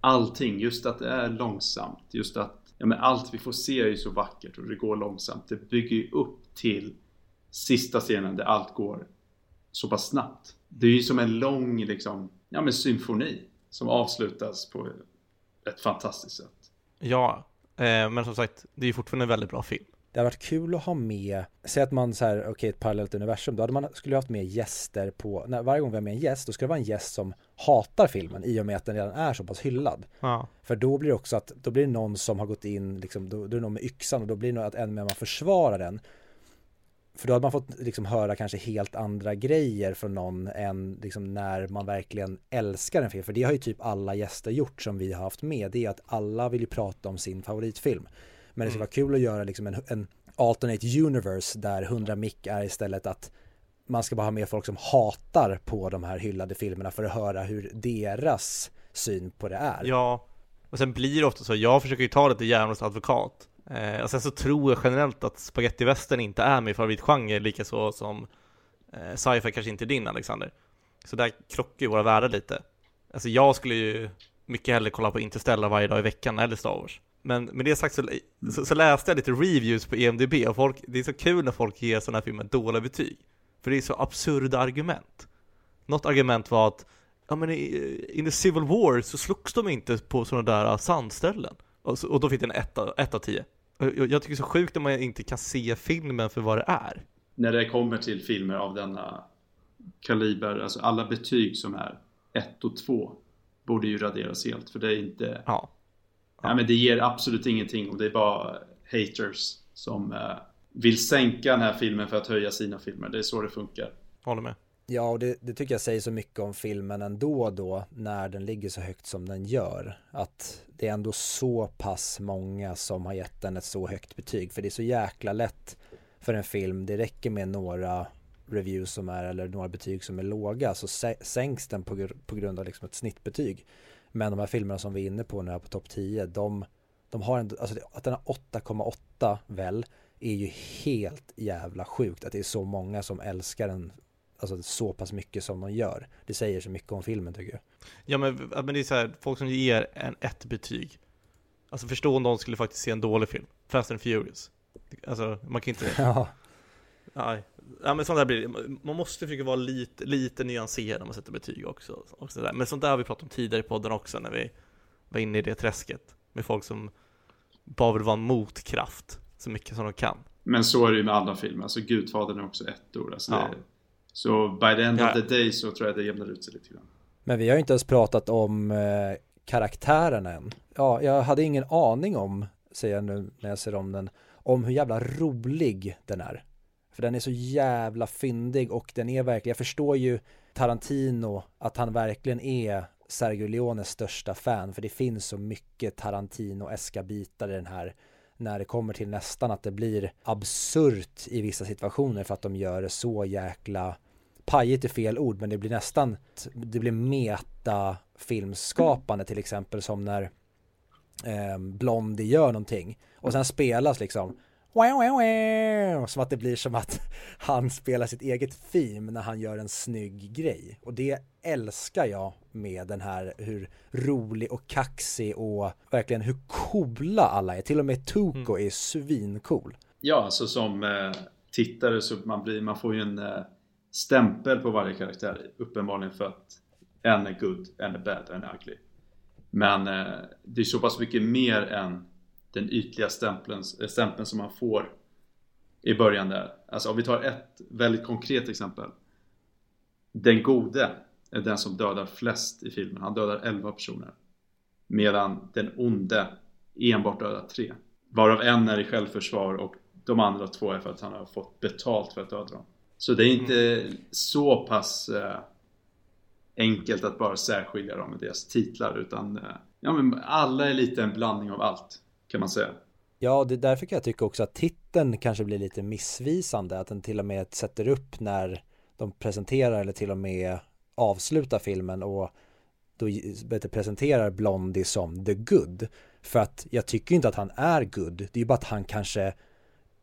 Speaker 3: allting. Just att det är långsamt. Just att ja, men allt vi får se är ju så vackert och det går långsamt. Det bygger ju upp till sista scenen där allt går så pass snabbt. Det är ju som en lång liksom, ja men symfoni som avslutas på ett fantastiskt sätt.
Speaker 2: Ja, eh, men som sagt, det är ju fortfarande en väldigt bra film
Speaker 1: det hade varit kul att ha med, säg att man så här, okej okay, ett parallellt universum, då hade man, skulle haft med gäster på, när, varje gång vi har med en gäst, då ska det vara en gäst som hatar filmen i och med att den redan är så pass hyllad. Ja. För då blir det också att, då blir det någon som har gått in, liksom, då, då är det någon med yxan och då blir det nog att en med man försvarar den. För då hade man fått liksom höra kanske helt andra grejer från någon än liksom när man verkligen älskar en film. För det har ju typ alla gäster gjort som vi har haft med. Det är att alla vill ju prata om sin favoritfilm. Men det skulle vara kul att göra liksom en, en alternate universe där 100 mick är istället att man ska bara ha med folk som hatar på de här hyllade filmerna för att höra hur deras syn på det är.
Speaker 2: Ja, och sen blir det ofta så, jag försöker ju ta det till djävulens advokat. Eh, och sen så tror jag generellt att spagettivästern inte är min favoritgenre, lika så som eh, sci-fi kanske inte är din Alexander. Så där krockar ju våra världar lite. Alltså jag skulle ju mycket hellre kolla på Interstellar varje dag i veckan eller Star Wars. Men med det sagt så, så, så, läste jag lite reviews på EMDB och folk, det är så kul när folk ger sådana här filmer dåliga betyg. För det är så absurda argument. Något argument var att ja men i, eh, in the Civil War så slogs de inte på sådana där sandställen. Och, så, och då fick den 1 av 10. Jag, tycker det är så sjukt om man inte kan se filmen för vad det är.
Speaker 3: När det kommer till filmer av denna kaliber, alltså alla betyg som är 1 och 2 borde ju raderas helt för det är inte
Speaker 2: ja.
Speaker 3: Ja. men det ger absolut ingenting och det är bara haters som eh, vill sänka den här filmen för att höja sina filmer. Det är så det funkar.
Speaker 2: Håller med.
Speaker 1: Ja, och det, det, tycker jag säger så mycket om filmen ändå då när den ligger så högt som den gör. Att det är ändå så pass många som har gett den ett så högt betyg. För det är så jäkla lätt för en film. Det räcker med några reviews som är eller några betyg som är låga så sänks den på, på grund av liksom ett snittbetyg. Men de här filmerna som vi är inne på nu här på topp 10, de, de har en, alltså att den har 8,8 väl är ju helt jävla sjukt att det är så många som älskar den alltså så pass mycket som de gör. Det säger så mycket om filmen tycker jag.
Speaker 2: Ja men, men det är så här, folk som ger en ett betyg. Alltså förstå om de skulle faktiskt se en dålig film. Fast and Furious. Alltså man kan inte...
Speaker 1: ja.
Speaker 2: Nej, ja, men sånt där blir det. Man måste försöka vara lite, lite nyanserad när man sätter betyg också. Och där. Men sånt där har vi pratat om tidigare i podden också när vi var inne i det träsket. Med folk som bara vill vara en motkraft så mycket som de kan.
Speaker 3: Men så är det ju med alla filmer. Alltså Gudfadern är också ett ord. Alltså ja. det, så by the end ja. of the day så tror jag det jämnar ut sig lite grann.
Speaker 1: Men vi har ju inte ens pratat om eh, karaktären än. Ja, jag hade ingen aning om, säger jag nu när jag ser om den, om hur jävla rolig den är. För den är så jävla fyndig och den är verkligen, jag förstår ju Tarantino att han verkligen är Sergio Leones största fan för det finns så mycket Tarantino-eska bitar i den här när det kommer till nästan att det blir absurt i vissa situationer för att de gör det så jäkla pajigt är fel ord men det blir nästan det blir meta filmskapande till exempel som när eh, Blondie gör någonting och sen spelas liksom som att det blir som att han spelar sitt eget theme när han gör en snygg grej. Och det älskar jag med den här hur rolig och kaxig och verkligen hur coola alla är. Till och med Tuko mm. är svincool.
Speaker 3: Ja, alltså som eh, tittare så man, blir, man får ju en eh, stämpel på varje karaktär. Uppenbarligen för att en är good, en är bad, en är ugly. Men eh, det är så pass mycket mer än den ytliga stämpeln, eh, stämpeln som man får i början där. Alltså om vi tar ett väldigt konkret exempel. Den gode är den som dödar flest i filmen. Han dödar 11 personer. Medan den onde enbart dödar 3. Varav en är i självförsvar och de andra två är för att han har fått betalt för att döda dem. Så det är inte mm. så pass eh, enkelt att bara särskilja dem med deras titlar utan eh, ja, men alla är lite en blandning av allt kan man säga.
Speaker 1: Ja, det därför kan jag tycka också att titeln kanske blir lite missvisande, att den till och med sätter upp när de presenterar eller till och med avslutar filmen och då presenterar Blondie som the good. För att jag tycker inte att han är good, det är ju bara att han kanske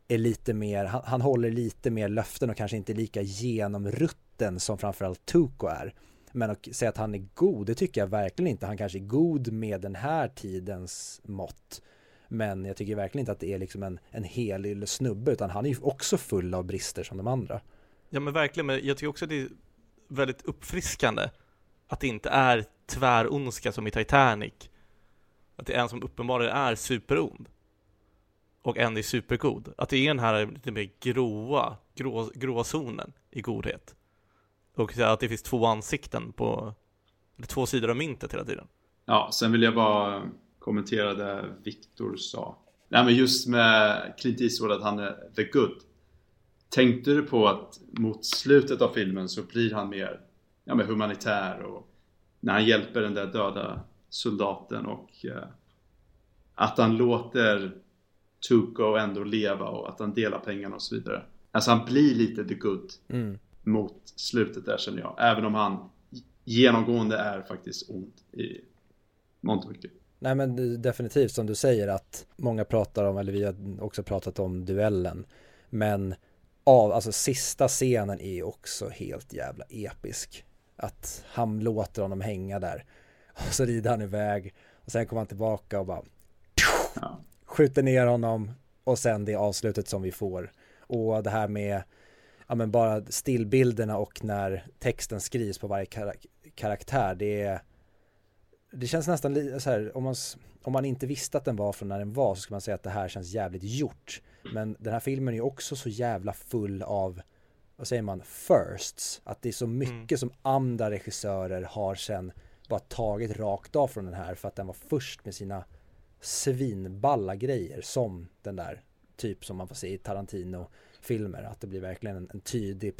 Speaker 1: är lite mer, han, han håller lite mer löften och kanske inte lika genomrutten som framförallt Tuko är. Men att säga att han är god, det tycker jag verkligen inte. Han kanske är god med den här tidens mått. Men jag tycker verkligen inte att det är liksom en, en hel snubbe utan han är ju också full av brister som de andra.
Speaker 2: Ja men verkligen, men jag tycker också att det är väldigt uppfriskande att det inte är tvärondska som i Titanic. Att det är en som uppenbarligen är superond och en är supergod. Att det är den här lite mer gråa, grå, zonen i godhet. Och att det finns två ansikten på, eller två sidor av myntet hela tiden.
Speaker 3: Ja, sen vill jag bara kommentera det Viktor sa. Nej men just med Clint Eastwood att han är the good. Tänkte du på att mot slutet av filmen så blir han mer ja, men humanitär och när han hjälper den där döda soldaten och eh, att han låter Tuko ändå leva och att han delar pengarna och så vidare. Alltså han blir lite the good mm. mot slutet där känner jag. Även om han genomgående är faktiskt ond i mångt och mycket.
Speaker 1: Nej men definitivt som du säger att många pratar om, eller vi har också pratat om duellen. Men av, alltså sista scenen är också helt jävla episk. Att han låter honom hänga där. Och så rider han iväg. Och sen kommer han tillbaka och bara skjuter ner honom och sen det avslutet som vi får. Och det här med, ja men bara stillbilderna och när texten skrivs på varje karak karaktär, det är, det känns nästan så här, om man, om man inte visste att den var från när den var så skulle man säga att det här känns jävligt gjort. Men den här filmen är ju också så jävla full av, vad säger man, firsts. Att det är så mycket mm. som andra regissörer har sen bara tagit rakt av från den här för att den var först med sina svinballa grejer som den där typ som man får se i Tarantino-filmer. Att det blir verkligen en, en tydlig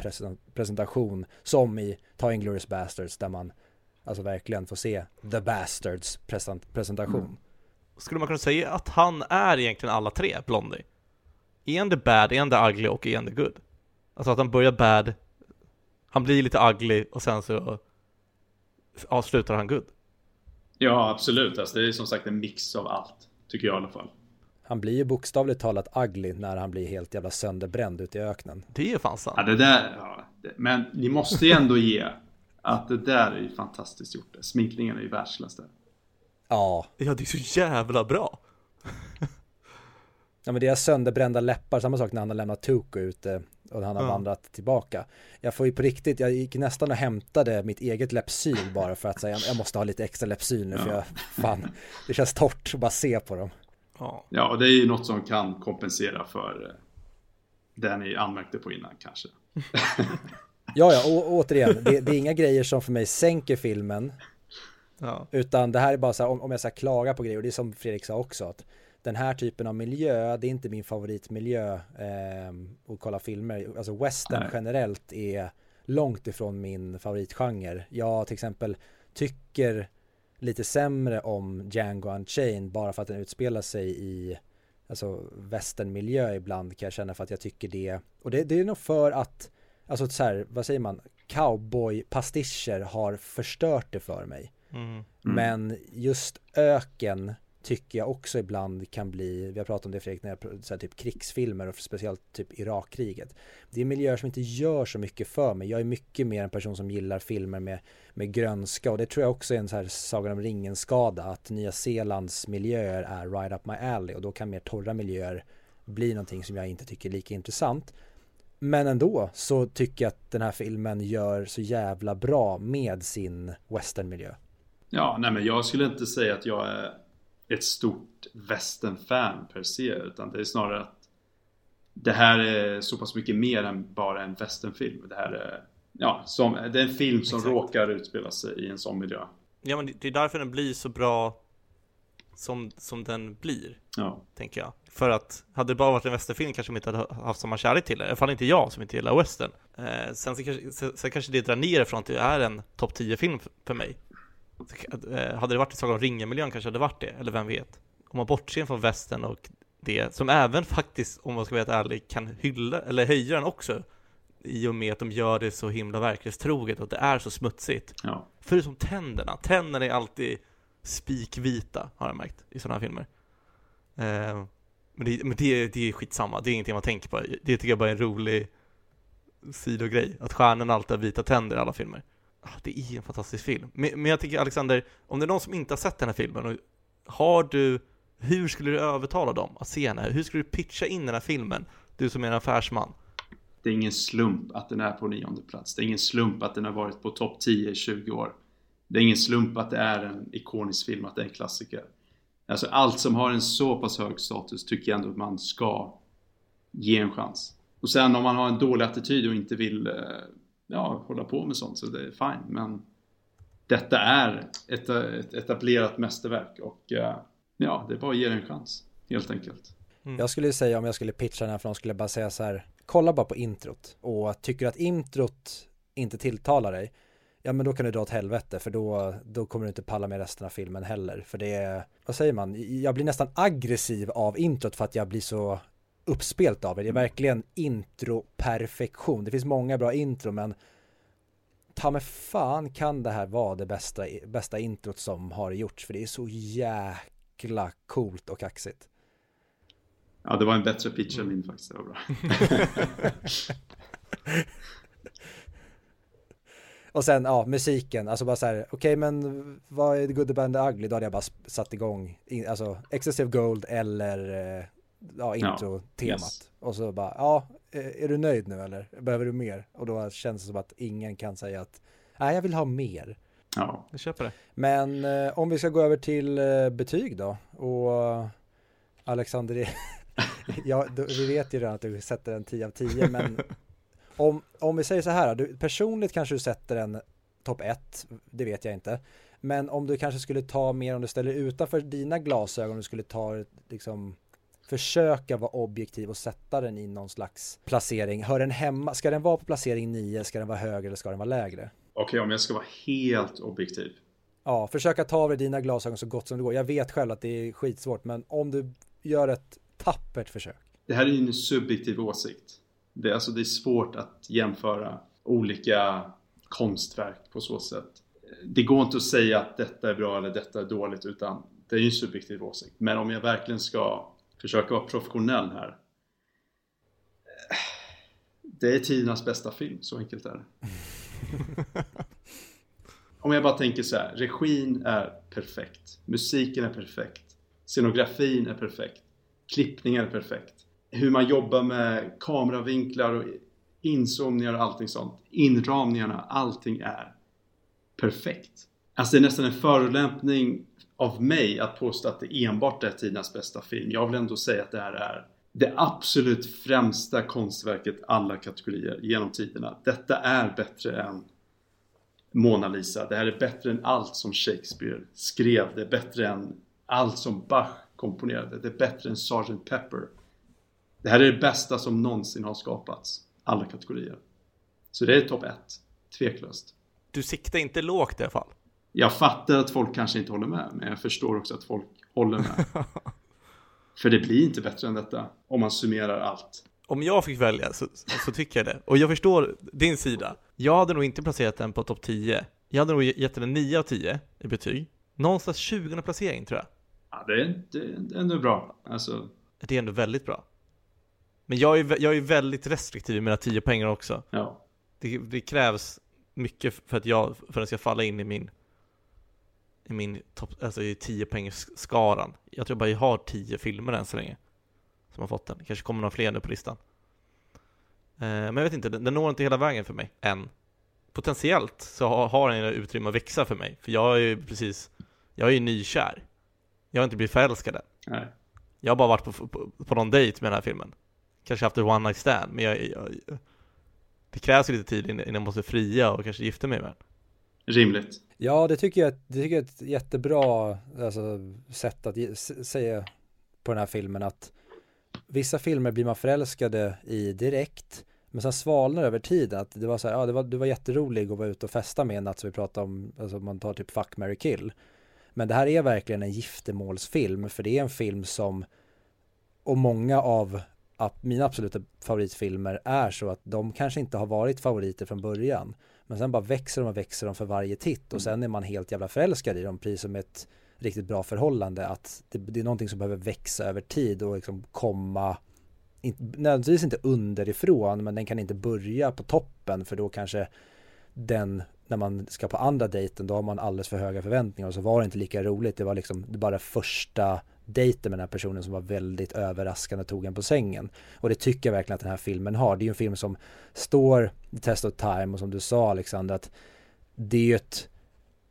Speaker 1: presentation som i Ta Inglourious Bastards där man alltså verkligen får se The Bastards present presentation. Mm.
Speaker 2: Skulle man kunna säga att han är egentligen alla tre, Blondie? Är han the bad, är han the ugly och är han the good? Alltså att han börjar bad, han blir lite ugly och sen så avslutar han good.
Speaker 3: Ja, absolut. Alltså, det är som sagt en mix av allt, tycker jag i alla fall.
Speaker 1: Han blir ju bokstavligt talat ugly när han blir helt jävla sönderbränd ute i öknen.
Speaker 2: Det är fan sant.
Speaker 3: Ja, det där, ja, men ni måste ju ändå ge att det där är ju fantastiskt gjort. Sminkningen är ju världsklass där.
Speaker 1: Ja.
Speaker 2: Ja, det är så jävla bra.
Speaker 1: ja, men det är sönderbrända läppar, samma sak när han har lämnat Tuko ute och han har ja. vandrat tillbaka. Jag får ju på riktigt, jag gick nästan och hämtade mitt eget Lepsyl bara för att säga jag måste ha lite extra Lepsyl nu ja. för jag, fan, det känns torrt att bara se på dem.
Speaker 3: Ja. och det är ju något som kan kompensera för eh, det ni anmärkte på innan kanske.
Speaker 1: ja, ja, och återigen, det, det, är inga grejer som för mig sänker filmen. Ja. Utan det här är bara så här, om, om jag ska klaga på grejer, och det är som Fredrik sa också, att den här typen av miljö, det är inte min favoritmiljö eh, att kolla filmer. Alltså western Nej. generellt är långt ifrån min favoritgenre. Jag till exempel tycker lite sämre om Django Unchained bara för att den utspelar sig i alltså västernmiljö ibland kan jag känna för att jag tycker det och det, det är nog för att alltså så här, vad säger man cowboy-pastischer har förstört det för mig mm. Mm. men just öken tycker jag också ibland kan bli, vi har pratat om det Fredrik, när jag, så här, typ krigsfilmer och speciellt typ Irakkriget. Det är miljöer som inte gör så mycket för mig. Jag är mycket mer en person som gillar filmer med, med grönska och det tror jag också är en så här Sagan om ringen-skada, att Nya Zeelands miljöer är right up my alley och då kan mer torra miljöer bli någonting som jag inte tycker är lika intressant. Men ändå så tycker jag att den här filmen gör så jävla bra med sin westernmiljö.
Speaker 3: Ja, nej men jag skulle inte säga att jag är ett stort western-fan per se utan det är snarare att det här är så pass mycket mer än bara en westernfilm. Det här är, ja, som, det är en film som Exakt. råkar utspela sig i en sån miljö.
Speaker 2: Ja men det är därför den blir så bra som, som den blir. Ja. Tänker jag. För att hade det bara varit en westernfilm kanske de inte hade haft samma kärlek till det. I alla fall inte jag som inte gillar western. Eh, sen, så kanske, sen, sen kanske det drar ner från att det är en topp 10 film för mig. Eh, hade det varit i Sagan om ringen-miljön kanske det varit det, eller vem vet? Om man bortser från västern och det, som även faktiskt, om man ska vara helt ärlig, kan hylla, eller höja den också i och med att de gör det så himla verklighetstroget och det är så smutsigt. Ja. Förutom tänderna. Tänderna är alltid spikvita, har jag märkt, i sådana här filmer. Eh, men det, men det, det är skitsamma, det är ingenting man tänker på. Det tycker jag bara är en rolig sidogrej, att stjärnorna alltid har vita tänder i alla filmer. Ah, det är en fantastisk film. Men, men jag tycker Alexander, om det är någon som inte har sett den här filmen, har du, hur skulle du övertala dem att se den här? Hur skulle du pitcha in den här filmen? Du som är en affärsman.
Speaker 3: Det är ingen slump att den är på nionde plats. Det är ingen slump att den har varit på topp 10 i 20 år. Det är ingen slump att det är en ikonisk film, att det är en klassiker. Alltså allt som har en så pass hög status tycker jag ändå att man ska ge en chans. Och sen om man har en dålig attityd och inte vill eh, ja, hålla på med sånt så det är fine. Men detta är ett, ett etablerat mästerverk och eh, ja, det är bara att ge det en chans helt enkelt.
Speaker 1: Mm. Jag skulle säga om jag skulle pitcha den här för de skulle bara säga så här kolla bara på introt och tycker att introt inte tilltalar dig ja men då kan du dra åt helvete för då, då kommer du inte palla med resten av filmen heller för det är, vad säger man, jag blir nästan aggressiv av introt för att jag blir så uppspelt av det. Det är verkligen intro-perfektion. Det finns många bra intro men ta mig fan kan det här vara det bästa, bästa introt som har gjorts för det är så jäkla coolt och kaxigt.
Speaker 3: Ja, det var en bättre pitch än min faktiskt. Det var bra.
Speaker 1: Och sen ja, musiken, alltså bara så här, okej okay, men vad är The Good, The Band, The Ugly? Då hade jag bara satt igång, alltså Excessive Gold eller eh, ja, intro-temat. Ja, yes. Och så bara, ja, är du nöjd nu eller behöver du mer? Och då känns det som att ingen kan säga att, nej jag vill ha mer.
Speaker 2: Ja, jag köper det.
Speaker 1: Men eh, om vi ska gå över till eh, betyg då och Alexander, ja, vi vet ju redan att du sätter en 10 av 10 men om, om vi säger så här, du, personligt kanske du sätter en topp 1, det vet jag inte. Men om du kanske skulle ta mer, om du ställer utanför dina glasögon, du skulle ta liksom försöka vara objektiv och sätta den i någon slags placering. Hör den hemma, ska den vara på placering 9, ska den vara högre eller ska den vara lägre?
Speaker 3: Okej, okay, om jag ska vara helt objektiv.
Speaker 1: Ja, försöka ta av dig dina glasögon så gott som det går. Jag vet själv att det är skitsvårt, men om du gör ett tappert försök.
Speaker 3: Det här är ju en subjektiv åsikt. Det, alltså, det är svårt att jämföra olika konstverk på så sätt. Det går inte att säga att detta är bra eller detta är dåligt utan det är ju en subjektiv åsikt. Men om jag verkligen ska försöka vara professionell här. Det är tidernas bästa film, så enkelt är det. Om jag bara tänker så här, regin är perfekt, musiken är perfekt, scenografin är perfekt, klippningen är perfekt. Hur man jobbar med kameravinklar och inzoomningar och allting sånt. Inramningarna, allting är perfekt. Alltså det är nästan en förolämpning av mig att påstå att det enbart är tidernas bästa film. Jag vill ändå säga att det här är det absolut främsta konstverket alla kategorier genom tiderna. Detta är bättre än Mona Lisa. Det här är bättre än allt som Shakespeare skrev. Det är bättre än allt som Bach komponerade. Det är bättre än Sgt. Pepper. Det här är det bästa som någonsin har skapats. Alla kategorier. Så det är topp ett. Tveklöst.
Speaker 2: Du siktar inte lågt i alla fall?
Speaker 3: Jag fattar att folk kanske inte håller med, men jag förstår också att folk håller med. För det blir inte bättre än detta, om man summerar allt.
Speaker 2: Om jag fick välja så, så tycker jag det. Och jag förstår din sida. Jag hade nog inte placerat den på topp 10. Jag hade nog gett den en 9 av 10 i betyg. Någonstans 20 placering tror jag.
Speaker 3: Ja, det är, det är ändå bra. Alltså...
Speaker 2: Det är ändå väldigt bra. Men jag är, jag är väldigt restriktiv med mina 10 poänger också.
Speaker 3: Ja.
Speaker 2: Det, det, krävs mycket för att jag, för att den ska falla in i min i min topp, alltså i 10 skaran. Jag tror bara jag har 10 filmer än så länge som har fått den. kanske kommer några fler nu på listan. Eh, men jag vet inte, den, den når inte hela vägen för mig än. Potentiellt så har, har den utrymme att växa för mig, för jag är ju precis, jag är ju nykär. Jag har inte blivit förälskad än.
Speaker 3: Nej.
Speaker 2: Jag har bara varit på, på, på någon dejt med den här filmen. Kanske haft ett one night stand, men jag, jag, det krävs ju lite tid innan jag måste fria och kanske gifta mig med den.
Speaker 3: Rimligt.
Speaker 1: Ja, det tycker jag, det tycker jag är ett jättebra alltså, sätt att säga på den här filmen att vissa filmer blir man förälskade i direkt men sen svalnar över tiden att det var så här, ja det var, du var jätterolig att vara ute och festa med en natt som vi pratade om, alltså man tar typ Fuck, Mary Kill. Men det här är verkligen en giftermålsfilm för det är en film som och många av mina absoluta favoritfilmer är så att de kanske inte har varit favoriter från början. Men sen bara växer de och växer de för varje titt och mm. sen är man helt jävla förälskad i dem, precis som ett riktigt bra förhållande. Att det, det är någonting som behöver växa över tid och liksom komma, inte, nödvändigtvis inte underifrån, men den kan inte börja på toppen för då kanske den, när man ska på andra dejten, då har man alldeles för höga förväntningar och så var det inte lika roligt. Det var liksom bara första dejten med den här personen som var väldigt överraskande och tog en på sängen. Och det tycker jag verkligen att den här filmen har. Det är ju en film som står i test of time och som du sa Alexander att det är ju ett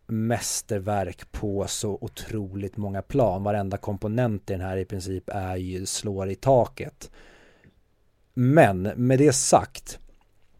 Speaker 1: mästerverk på så otroligt många plan. Varenda komponent i den här i princip är ju slår i taket. Men med det sagt,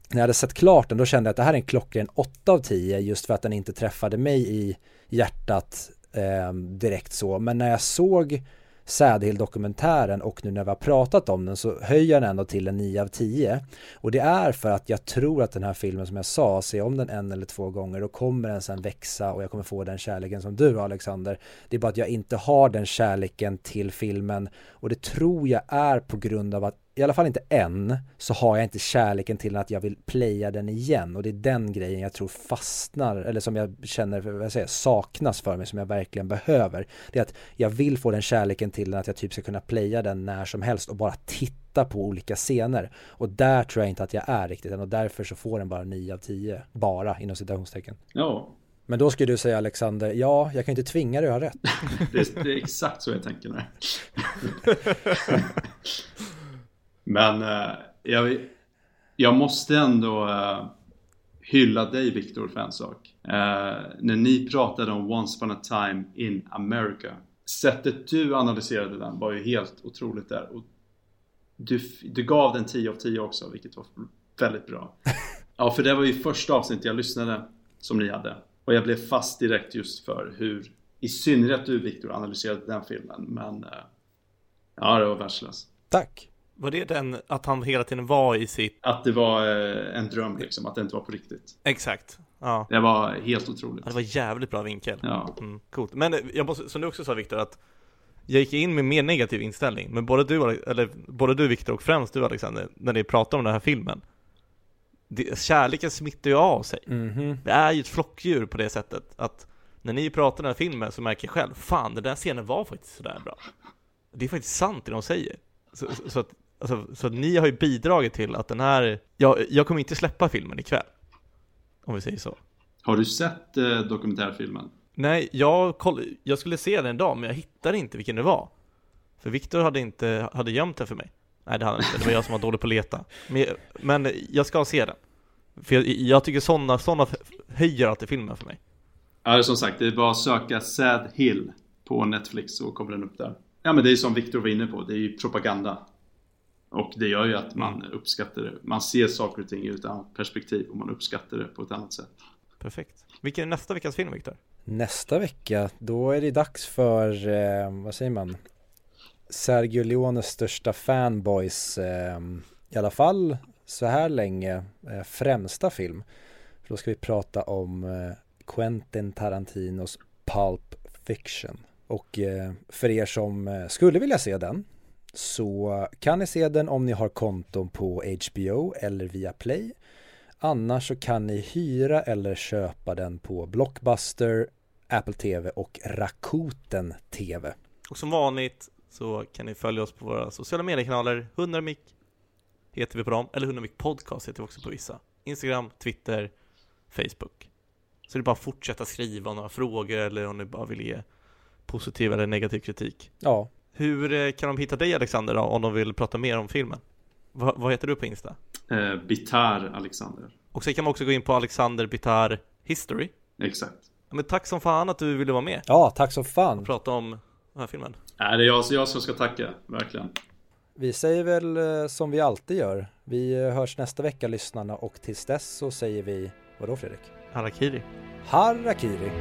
Speaker 1: när jag hade sett klart den då kände jag att det här är en klockren 8 av 10 just för att den inte träffade mig i hjärtat eh, direkt så. Men när jag såg Sädhill-dokumentären och nu när vi har pratat om den så höjer jag den ändå till en 9 av 10. Och det är för att jag tror att den här filmen som jag sa, se om den en eller två gånger, då kommer den sen växa och jag kommer få den kärleken som du Alexander. Det är bara att jag inte har den kärleken till filmen och det tror jag är på grund av att i alla fall inte än, så har jag inte kärleken till att jag vill playa den igen och det är den grejen jag tror fastnar, eller som jag känner, vad jag säger, saknas för mig, som jag verkligen behöver. Det är att jag vill få den kärleken till den att jag typ ska kunna playa den när som helst och bara titta titta på olika scener och där tror jag inte att jag är riktigt än och därför så får den bara 9 av 10 bara inom citationstecken.
Speaker 3: Ja,
Speaker 1: Men då skulle du säga Alexander, ja jag kan inte tvinga dig att ha rätt.
Speaker 3: det är, det är exakt så jag tänker nu. Men eh, jag, jag måste ändå eh, hylla dig Viktor för en sak. Eh, när ni pratade om Once upon a time in America. Sättet du analyserade den var ju helt otroligt där. Och du, du gav den 10 av 10 också, vilket var väldigt bra. Ja, för det var ju första avsnittet jag lyssnade som ni hade. Och jag blev fast direkt just för hur, i synnerhet du Viktor, analyserade den filmen. Men eh, ja, det var värdelöst.
Speaker 1: Tack!
Speaker 2: Var det den att han hela tiden var i sitt...
Speaker 3: Att det var eh, en dröm liksom, att det inte var på riktigt.
Speaker 2: Exakt. Ja.
Speaker 3: Det var helt otroligt.
Speaker 2: Ja, det var jävligt bra vinkel.
Speaker 3: Ja,
Speaker 2: Mm, coolt. Men eh, jag måste, som du också sa Viktor, att jag gick in med mer negativ inställning. Men både du, eller både du Viktor och främst du Alexander, när ni pratar om den här filmen. Det, kärleken smittar ju av sig.
Speaker 1: Mhm.
Speaker 2: Det är ju ett flockdjur på det sättet att när ni pratar om den här filmen så märker jag själv, fan den där scenen var faktiskt sådär bra. Det är faktiskt sant det de säger. Så, så, så, att, alltså, så ni har ju bidragit till att den här, jag, jag kommer inte släppa filmen ikväll. Om vi säger så.
Speaker 3: Har du sett eh, dokumentärfilmen?
Speaker 2: Nej, jag, koll, jag skulle se den idag men jag hittade inte vilken det var. För Viktor hade inte, hade gömt den för mig. Nej det hade han inte, det var jag som var dålig på att leta. Men, men jag ska se den. För jag, jag tycker sådana, sådana höjer alltid filmen för mig.
Speaker 3: Ja, som sagt, det är bara att söka Sad Hill på Netflix så kommer den upp där. Ja, men det är som Viktor var inne på, det är ju propaganda. Och det gör ju att man uppskattar det. Man ser saker och ting ur ett annat perspektiv och man uppskattar det på ett annat sätt.
Speaker 2: Perfekt. Vilken är nästa veckas film Viktor?
Speaker 1: Nästa vecka, då är det dags för, eh, vad säger man, Sergio Leones största fanboys, eh, i alla fall så här länge, eh, främsta film. För då ska vi prata om eh, Quentin Tarantinos Pulp Fiction. Och eh, för er som eh, skulle vilja se den så kan ni se den om ni har konton på HBO eller via Play. Annars så kan ni hyra eller köpa den på Blockbuster, Apple TV och Rakuten TV.
Speaker 2: Och som vanligt så kan ni följa oss på våra sociala mediekanaler. 100 mic heter vi på dem, eller 100 mic podcast heter vi också på vissa. Instagram, Twitter, Facebook. Så det är bara att fortsätta skriva om några frågor eller om ni bara vill ge positiv eller negativ kritik.
Speaker 1: Ja,
Speaker 2: Hur eh, kan de hitta dig Alexander då, om de vill prata mer om filmen? Va, vad heter du på Insta?
Speaker 3: Eh, Bitar Alexander.
Speaker 2: Och sen kan man också gå in på Alexander Bitar History.
Speaker 3: Exakt.
Speaker 2: Men tack som fan att du ville vara med
Speaker 1: ja tack så fan.
Speaker 2: och prata om den här filmen.
Speaker 3: Nej, det är jag, jag som ska tacka, verkligen.
Speaker 1: Vi säger väl eh, som vi alltid gör. Vi eh, hörs nästa vecka lyssnarna och tills dess så säger vi, vadå Fredrik?
Speaker 2: Harakiri.
Speaker 1: Harakiri!